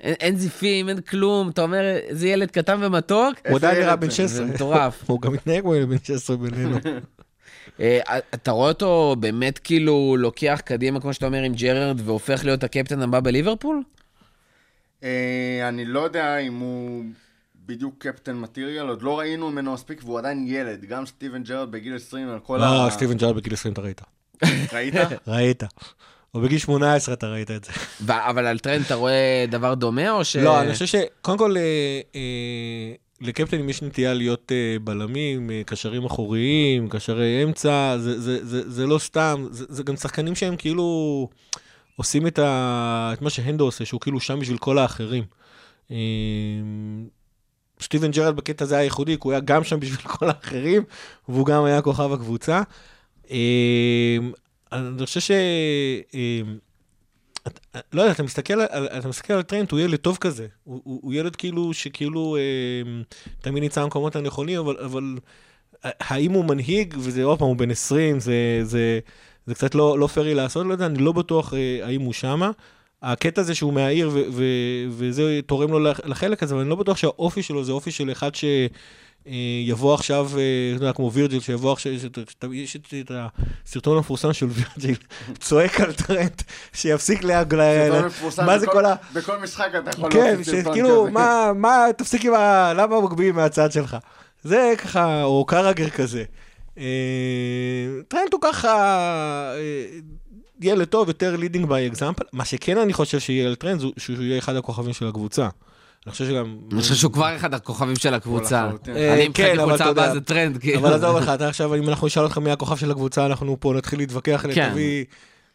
אין, אין זיפים, אין כלום, אתה אומר, איזה ילד קטן ומתוק. הוא עדיין נראה זה? בן 16. זה מטורף. [laughs] הוא גם מתנהג כמו ילד בן 16 בינינו. [laughs] אה, אתה רואה אותו באמת כאילו לוקח קדימה, כמו שאתה אומר, עם ג'רארד, והופך להיות הקפטן הבא בליברפול? אה, אני לא יודע אם הוא בדיוק captain material, עוד לא ראינו ממנו מספיק, והוא עדיין ילד. גם סטיבן ג'רארד בגיל 20 על כל לא, ה... סטיבן ג'ארד בגיל 20 אתה ראית. ראית? [laughs] ראית. או בגיל 18 אתה ראית את זה. ו- אבל על טרנט אתה רואה דבר דומה, או ש... לא, אני חושב שקודם כל, אה, אה, לקפטנים יש נטייה להיות אה, בלמים, אה, קשרים אחוריים, קשרי אמצע, זה, זה, זה, זה לא סתם, זה, זה גם שחקנים שהם כאילו עושים את, ה, את מה שהנדו עושה, שהוא כאילו שם בשביל כל האחרים. אה, סטיבן ג'רד בקטע הזה היה ייחודי, כי הוא היה גם שם בשביל כל האחרים, והוא גם היה כוכב הקבוצה. אה, אני חושב ש... אה, את- לא יודע, אתה מסתכל על, אתה מסתכל על טרנט, הוא ילד טוב כזה. הוא, הוא, ילד כאילו, שכאילו אה, תמיד נמצא במקומות הנכונים, אבל, אבל האם הוא מנהיג, וזה עוד פעם, הוא בן 20, זה, זה, זה קצת לא, לא פרי לעשות, לא יודע, אני לא בטוח אה, האם הוא שמה, הקטע הזה שהוא מהעיר, ו- ו- וזה תורם לו לח- לחלק הזה, אבל אני לא בטוח שהאופי שלו זה אופי של אחד ש... אה, עכשיו, אה, אתה יודע, כמו וירג'יל, שיבוא עכשיו, יש את- הסרטון המפורסם של וירג'יל, [laughs] צועק על טרנט, שיפסיק להג... סרטון מפורסם מה זה כל ה... בכל משחק אתה יכול כן, להוציא סרטון שכאילו, כזה. מה, מה, תפסיק עם ה... למה מגביהים מהצד שלך? זה ככה, או קרגר כזה. אה, טרנט הוא ככה ילד טוב, יותר leading by example. מה שכן אני חושב שיהיה על טרנט, זה שהוא יהיה אחד הכוכבים של הקבוצה. אני חושב שגם... אני חושב שהוא כבר אחד הכוכבים של הקבוצה. אה, אני מבחינתי כן, אבל קבוצה הבאה זה טרנט, כאילו. אבל עזוב לך, אתה עכשיו, אם אנחנו נשאל אותך מי הכוכב של הקבוצה, אנחנו פה נתחיל להתווכח, כן.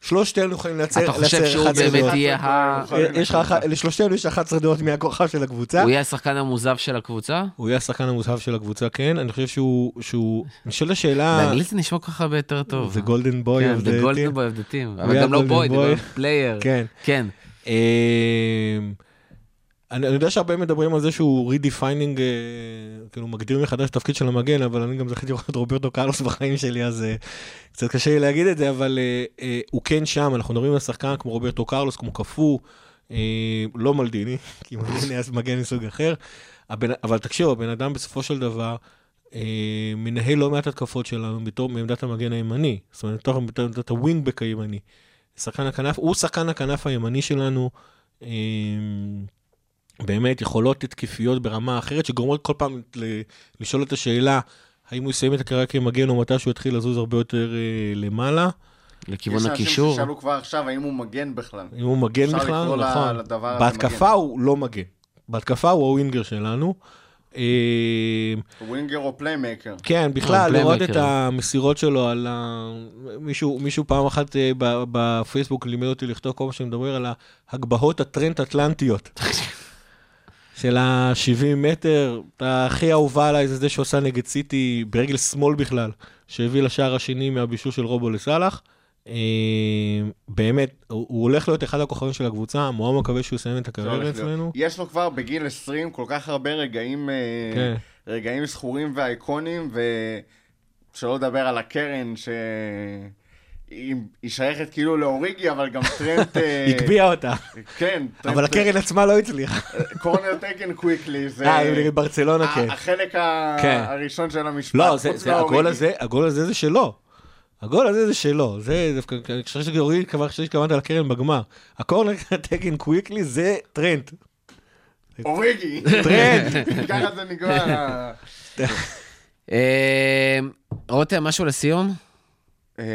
שלושתנו יכולים לייצר אתה חושב שהוא 11 באמת. יהיה ה... לשלושתנו יש 11 דעות מי הכוכב של הקבוצה. הוא יהיה השחקן המוזהב של הקבוצה? הוא יהיה השחקן המוזהב של הקבוצה, כן. אני חושב שהוא... שהוא... אני שואל את השאלה... באנגלית זה נשמע כל כך הרבה יותר טוב. זה golden boy כן, of זה the golden team. boy of the team. אבל גם לא golden boy, boy. זה player. כן. אני, יודע שהרבה מדברים על זה שהוא redefining, כאילו מגדיר מחדש את התפקיד של המגן, אבל אני גם זכיתי לראות את רוברטו קרלוס בחיים שלי, אז אה, קצת קשה לי להגיד את זה, אבל אה, אה, הוא כן שם, אנחנו מדברים על שחקן כמו רוברטו קרלוס, כמו קפוא, אה, לא מלדיני, [laughs] כי מלדיני אז מגן מסוג אחר, אבל תקשיבו, הבן אדם בסופו של דבר, אה, מנהל לא מעט התקפות שלנו בתור מעמדת המגן הימני, זאת אומרת, בתור עמדת הווינגבק הימני. שחקן הכנף, הוא שחקן הכנף הימני שלנו, אה, באמת יכולות התקפיות ברמה אחרת, שגורמות כל פעם ל- לשאול את השאלה, האם הוא יסיים את הקריירה כמגן או מתי שהוא יתחיל לזוז הרבה יותר אה, למעלה, לכיוון יש הקישור. אנשים ששאלו כבר עכשיו האם הוא מגן בכלל. אם הוא מגן אפשר בכלל, נכון. לדבר הזה בהתקפה הוא לא מגן. בהתקפה הוא ה winger שלנו. אה, winger או playmaker. כן, בכלל, לראות. את המסירות שלו על ה... מישהו, מישהו פעם אחת אה, בפייסבוק לימד אותי לכתוב כל מה שמדבר על ההגבהות הטרנט-אטלנטיות. [laughs] של ה-70 מטר, הכי אהובה עליי זה זה שהוא עשה נגד סיטי ברגל שמאל בכלל, שהביא לשער השני מהבישול של רובו לסאלח. אה, באמת, הוא, הולך להיות אחד הכוכבים של הקבוצה, מאוד מקווה שהוא יסיים את הקריירה. אצלנו. יש לו כבר בגיל 20 כל כך הרבה רגעים, אה, כן. רגעים זכורים ואייקונים, ושלא לדבר על הקרן, שהיא היא שייכת כאילו לאוריגי, אבל גם טרנט... [laughs] אה, הגביה אותה, כן, טרנט... אבל הקרן עצמה לא הצליחה. corner taken quickly, זה... אה, נגד ברצלונה, כן. החלק כן. הראשון של המשפט, לא, זה, חוץ מהאוריגי. הזה, הגול הזה זה שלו. הגול הזה זה שלו. זה דווקא, אני חושב שגורי, כבר חשבתי שהתכוונת לקרן בגמר. ה corner taken quickly זה טרנט. אוריגי. טרנט. [laughs] ככה זה נקרא. [laughs] אה, רותם, משהו לסיום? אה,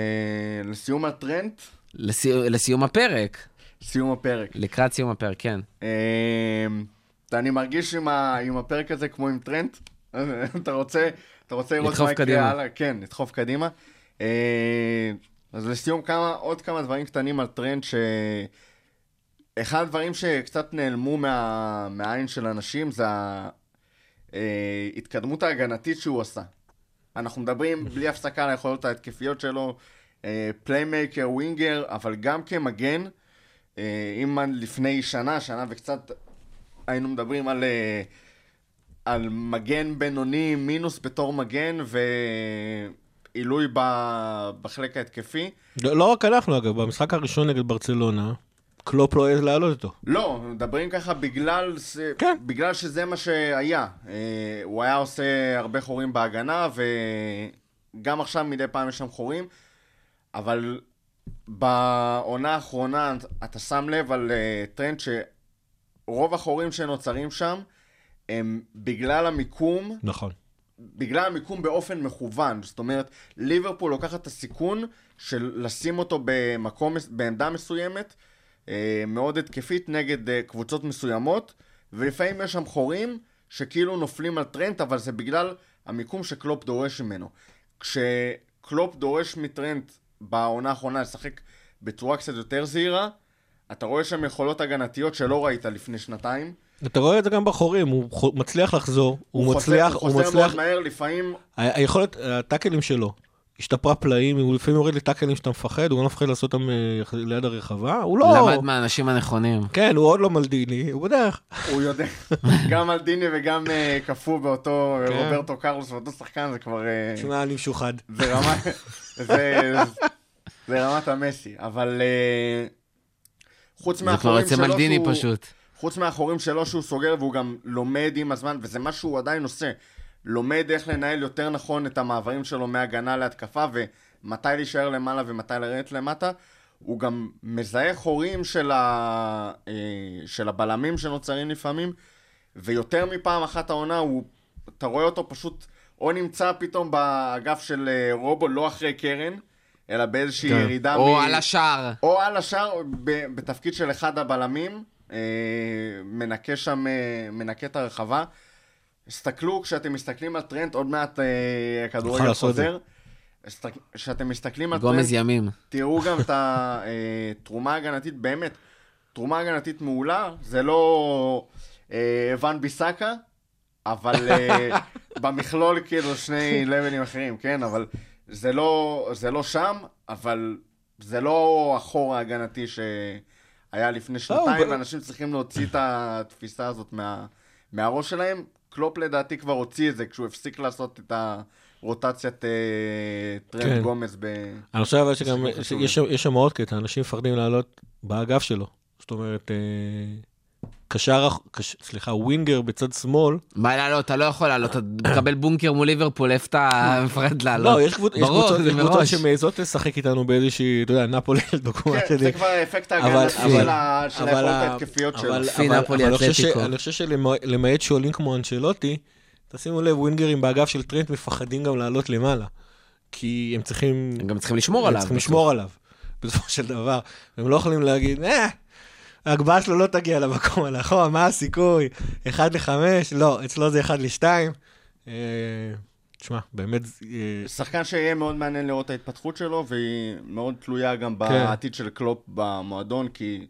לסיום הטרנט, לסי- לסיום הפרק. סיום הפרק. לקראת סיום הפרק, כן. אה, אני מרגיש עם ה- עם הפרק הזה כמו עם טרנט. [laughs] אתה רוצה אתה רוצה לראות לדחוף מה יקרה קדימה. הלאה? כן, לדחוף קדימה. אה, אז לסיום כמה, עוד כמה דברים קטנים על טרנט ש... אחד הדברים שקצת נעלמו מה, מהעין של אנשים זה ההתקדמות ההגנתית שהוא עשה. אנחנו מדברים בלי הפסקה על היכולות ההתקפיות שלו, playmaker, winger, אבל גם כמגן, אה, אם לפני שנה, שנה וקצת, היינו מדברים על, אה, על מגן בינוני מינוס בתור מגן ועילוי ב- בחלק ההתקפי. לא לא רק אנחנו, אגב, במשחק הראשון נגד ברצלונה, קלופ לא העז להעלות אותו. לא, מדברים ככה בגלל, זה, כן. בגלל שזה מה שהיה. אה, הוא היה עושה הרבה חורים בהגנה, וגם עכשיו מדי פעם יש שם חורים, אבל בעונה האחרונה אתה שם לב על אה, טרנד שרוב החורים שנוצרים שם הם בגלל המיקום, נכון. בגלל המיקום באופן מכוון. זאת אומרת, ליברפול לוקחת את הסיכון של לשים אותו במקום, בעמדה מסוימת, מאוד התקפית נגד אה, קבוצות מסוימות, ולפעמים יש שם חורים שכאילו נופלים על טרנט, אבל זה בגלל המיקום שקלופ דורש ממנו. כשקלופ דורש מטרנט בעונה האחרונה לשחק בצורה קצת יותר זהירה, אתה רואה שם יכולות הגנתיות שלא ראית לפני שנתיים. אתה רואה את זה גם בחורים, הוא מצליח לחזור, הוא חוזר- מצליח, הוא הוא חוזר מצליח, מאוד מהר, לפעמים היכולת, הטאקלים שלו, השתפרה פלאים, הוא לפעמים יורד לטאקלים שאתה מפחד, הוא לא מפחד לעשות אותם אה, ליד הרחבה, הוא לא... למד מהאנשים הנכונים. כן, הוא עוד לא מלדיני, הוא בדרך. הוא יודע, [laughs] גם אלדיני וגם אה, קפוא באותו כן. רוברטו קרלוס ואותו שחקן זה כבר... אה, שומע אני משוחד. זה רמה... [laughs] זה, רמת המסי, אבל חוץ זה כבר מהחורים יוצא שלו מלדיני שהוא... פשוט. חוץ מהחורים שלו שהוא סוגר והוא גם לומד עם הזמן, וזה מה שהוא עדיין עושה. לומד איך לנהל יותר נכון את המעברים שלו מהגנה להתקפה, ומתי להישאר למעלה ומתי לרדת למטה. הוא גם מזהה חורים של, ה... אה, של הבלמים שנוצרים לפעמים, ויותר מפעם אחת העונה, הוא... אתה רואה אותו פשוט או נמצא פתאום באגף של אה, רובו, לא אחרי קרן, אלא באיזושהי כן. ירידה או על השער. או על השאר, ב- בתפקיד של אחד הבלמים, אה, מנקה שם, מנקה את הרחבה. הסתכלו, כשאתם מסתכלים על טרנט, עוד מעט אה, הכדורגל. חוזר. כשאתם מסתכלים על טרנט, גומז ימים. תראו גם את התרומה [laughs] ההגנתית, באמת, תרומה הגנתית מעולה, זה לא אה, ואן ביסאקה, אבל אה, [laughs] במכלול כאילו שני לבלים אחרים, כן? אבל זה לא, זה לא שם, אבל זה לא החור ההגנתי שהיה לפני שנתיים, ב- ואנשים צריכים להוציא את התפיסה הזאת מה, מהראש שלהם. קלופ לדעתי כבר הוציא את זה כשהוא הפסיק לעשות את הרוטציית אה, טרנט כן. גומז ב... אני חושב אבל שגם, שם- יש שם עוד קטע, אנשים מפחדים לעלות באגף שלו. זאת אומרת, אה, קשר, קש- סליחה, winger בצד שמאל, מה לעלות? אתה לא יכול לעלות, אתה מקבל בונקר מול ליברפול, איפה אתה [coughs] מפחד לעלות? לא, יש קבוצ- יש ברור, קבוצות יש. שמעזות לשחק איתנו באיזושהי, אתה יודע, נפולי לדוגמה כן, שלי. זה כבר האפקט ההגנתי אבל- של היכולות ההתקפיות שלו. אבל- אבל אני חושב שלמעט שועלים כמו אנשלוטי, תשימו לב, ווינגרים באגף של טרנט מפחדים גם לעלות למעלה. כי הם צריכים... הם גם צריכים לשמור הם עליו. צריכים לשמור עליו, בסופו של דבר. הם לא יכולים להגיד, אה, ההגבהה שלו לא תגיע למקום הנכון, מה הסיכוי? 1 ל-5? לא, אצלו זה 1 ל-2. תשמע, באמת, אה, שחקן שיהיה מאוד מעניין לראות את ההתפתחות שלו, והיא מאוד תלויה גם בעתיד של קלופ במועדון, כי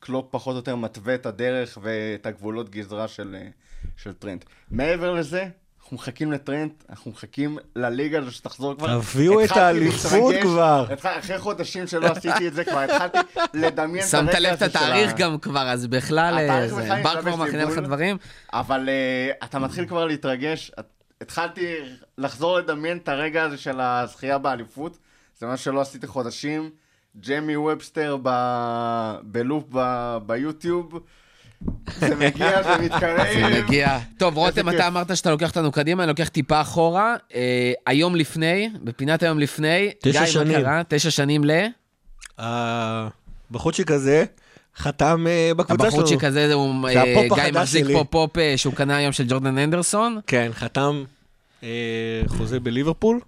קלופ פחות או יותר מתווה את הדרך ואת הגבולות גזרה של, אה, של טרנט. מעבר לזה, אנחנו מחכים לטרנט, אנחנו מחכים לליגה הזו שתחזור כבר. תביאו את האליפות כבר. אחרי חודשים שלא עשיתי את זה, כבר התחלתי לדמיין את שמת הרקע לב את הזה התאריך גם כבר, אז בכלל, אה, בר כבר מכין לך. דברים. אבל uh, אתה מתחיל כבר להתרגש. התחלתי לחזור לדמיין את הרגע הזה של הזכייה באליפות. זה מה שלא עשיתי חודשים. ג'מי ובסטר ב... ב loop ב... ביוטיוב. זה מגיע, זה מתקרב. זה מגיע. טוב, רותם. אתה אמרת שאתה לוקח אותנו קדימה, אני לוקח טיפה אחורה. אה, היום לפני, בפינת היום לפני, תשע גיא, שנים. מה קרה? תשע שנים ל... הבחורצ'יק הזה חתם אה, בקבוצה שלנו. הבחורצ'יק הזה, הוא, זה אה, הפופ גיא החדש מחזיק שלי. פה פופ אה, שהוא קנה היום של ג'ורדן הנדרסון. כן, חתם אה, חוזה בליברפול.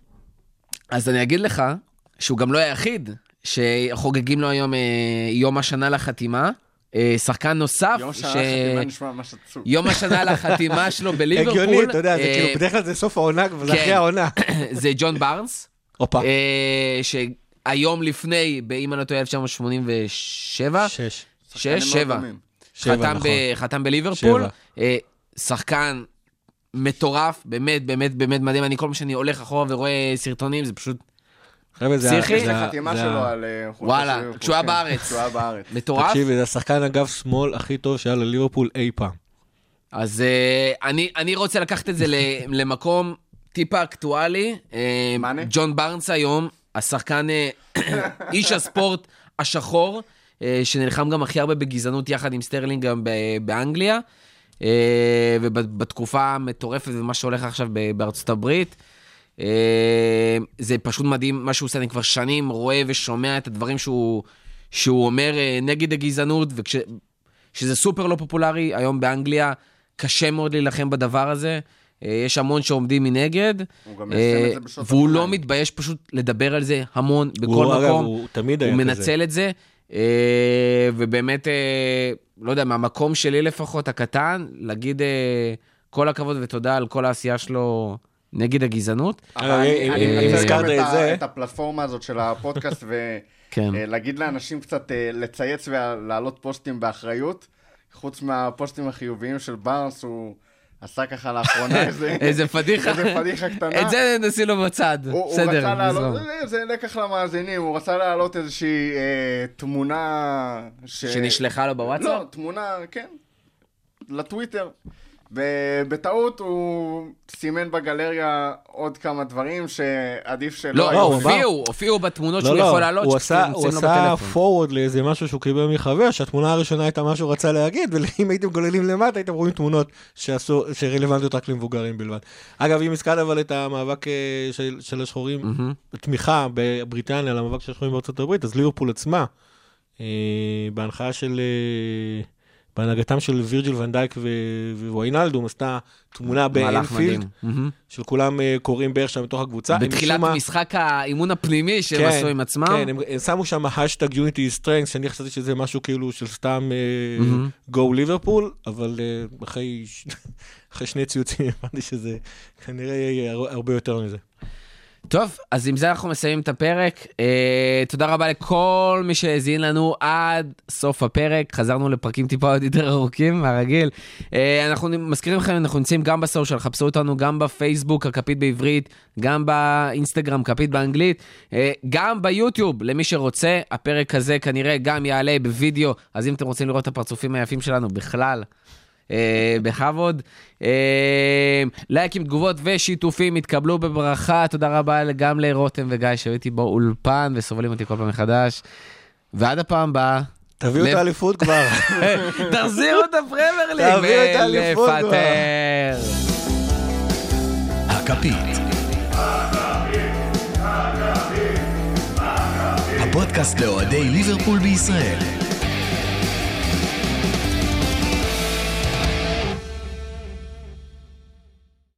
אז אני אגיד לך שהוא גם לא היחיד שחוגגים לו היום אה, יום השנה לחתימה. אה, שחקן נוסף, יום ש- שנה חתימה נשמע ממש עצוב. יום השנה לחתימה [laughs] שלו בליברפול, הגיוני, אתה יודע, זה אה, כאילו, בדרך כלל זה סוף העונה, וזה כן. אחרי העונה. [coughs] זה ג'ון בארנס, הופה. אה, שהיום לפני, באם אני לא טועה, 1987, שש. שש, שבע. חתם, נכון. ב, חתם בליברפול, שבע. שחקן מטורף, באמת, באמת, באמת מדהים. אני כל פעם שאני הולך אחורה ורואה סרטונים, זה פשוט חבר'ה, זה... פסיכי? יש לי חתימה שלו על... אה, וואלה, כשהוא היה בארץ. כשהוא היה בארץ. מטורף. תקשיבי, זה השחקן אגב שמאל הכי טוב שהיה לליברפול אי פעם. אז אה, אני, אני רוצה לקחת את זה ל- [laughs] למקום טיפה אקטואלי. מאנה? ג'ון בארנס היום, השחקן, [coughs] איש הספורט השחור, שנלחם גם הכי הרבה בגזענות יחד עם סטרלינג גם ב- באנגליה, ובתקופה המטורפת ומה שהולך עכשיו בארצות הברית. Uh, זה פשוט מדהים מה שהוא עושה, אני כבר שנים רואה ושומע את הדברים שהוא, שהוא אומר uh, נגד הגזענות, וכש... שזה סופר לא פופולרי, היום באנגליה קשה מאוד להילחם בדבר הזה. אה, יש המון שעומדים מנגד. הוא גם את זה אה, והוא לא. מתבייש פשוט לדבר על זה המון, בכל הוא, אגב, מקום. הוא תמיד היה הוא כזה. מנצל את זה, אה, ובאמת, אה, לא יודע, מהמקום שלי לפחות, הקטן, להגיד אה, כל הכבוד ותודה על כל העשייה שלו נגד הגזענות. אה, אם- אם מנצל הזכרת את זה- את הפלטפורמה הזאת של הפודקאסט [laughs] כן. ולהגיד לאנשים קצת אה, לצייץ ולהעלות פוסטים באחריות. חוץ מהפוסטים החיוביים של בארנס, הוא עשה ככה לאחרונה [laughs] איזה... איזה פדיחה. איזה פדיחה קטנה. את זה נשים לו בצד, בסדר, נזרום. זה, לקח למאזינים, הוא רצה להעלות איזושהי אה, תמונה. שנשלחה לו בוואטסאפ? לא, תמונה, כן, לטוויטר. ובטעות הוא סימן בגלריה עוד כמה דברים שעדיף שלא... לא, היו. אמר- הופיעו, הופיעו בתמונות שהוא לא, יכול לא, לעלות, הוא עשה, הוא עשה forward לאיזה משהו שהוא קיבל מחבר, שהתמונה הראשונה הייתה מה שהוא רצה להגיד, ואם הייתם גוללים למטה, הייתם רואים תמונות שעשו, שרלוונטיות רק למבוגרים בלבד. אגב, אם הזכרת אבל את המאבק אה, של, של השחורים, מהמם. תמיכה בבריטניה למאבק של השחורים בארצות הברית, אז ליברפול עצמה, אה, בהנחיה של... אה, בהנהגתם של וירג'יל ואן דייק ו- וויינלדום, עשתה תמונה. באנפילד. של כולם אה, כורעים ברך שם בתוך הקבוצה. בתחילת משחק האימון הפנימי שהם כן, עשו עם עצמם. כן, הם, שמו שם hashtag unity strength, שאני חשבתי שזה משהו כאילו של סתם. go ליברפול, אבל אה, [laughs] אחרי, שני ציוצים הבנתי שזה כנראה יהיה הר- הרבה יותר מזה. טוב, אז עם זה אנחנו מסיימים את הפרק. אה, תודה רבה לכל מי שהאזין לנו עד סוף הפרק. חזרנו לפרקים טיפה עוד יותר ארוכים מהרגיל. אה, אנחנו מזכירים לכם, אנחנו נמצאים גם בסושיאל, חפשו אותנו גם בפייסבוק, הכפית בעברית, גם באינסטגרם, כפית באנגלית, אה, גם ביוטיוב, למי שרוצה. הפרק הזה כנראה גם יעלה בווידאו, אז אם אתם רוצים לראות את הפרצופים היפים שלנו בכלל, בכבוד. אה, לייקים, תגובות ושיתופים יתקבלו בברכה. תודה רבה גם לרותם וגיא שהיו איתי באולפן וסובלים אותי כל פעם מחדש. ועד הפעם הבאה, תביאו את האליפות כבר. [laughs] תחזירו את הפרמייר ליג תביאו את האליפות כבר. ולפטר. הכפית. הפודקאסט לאוהדי ליברפול בישראל.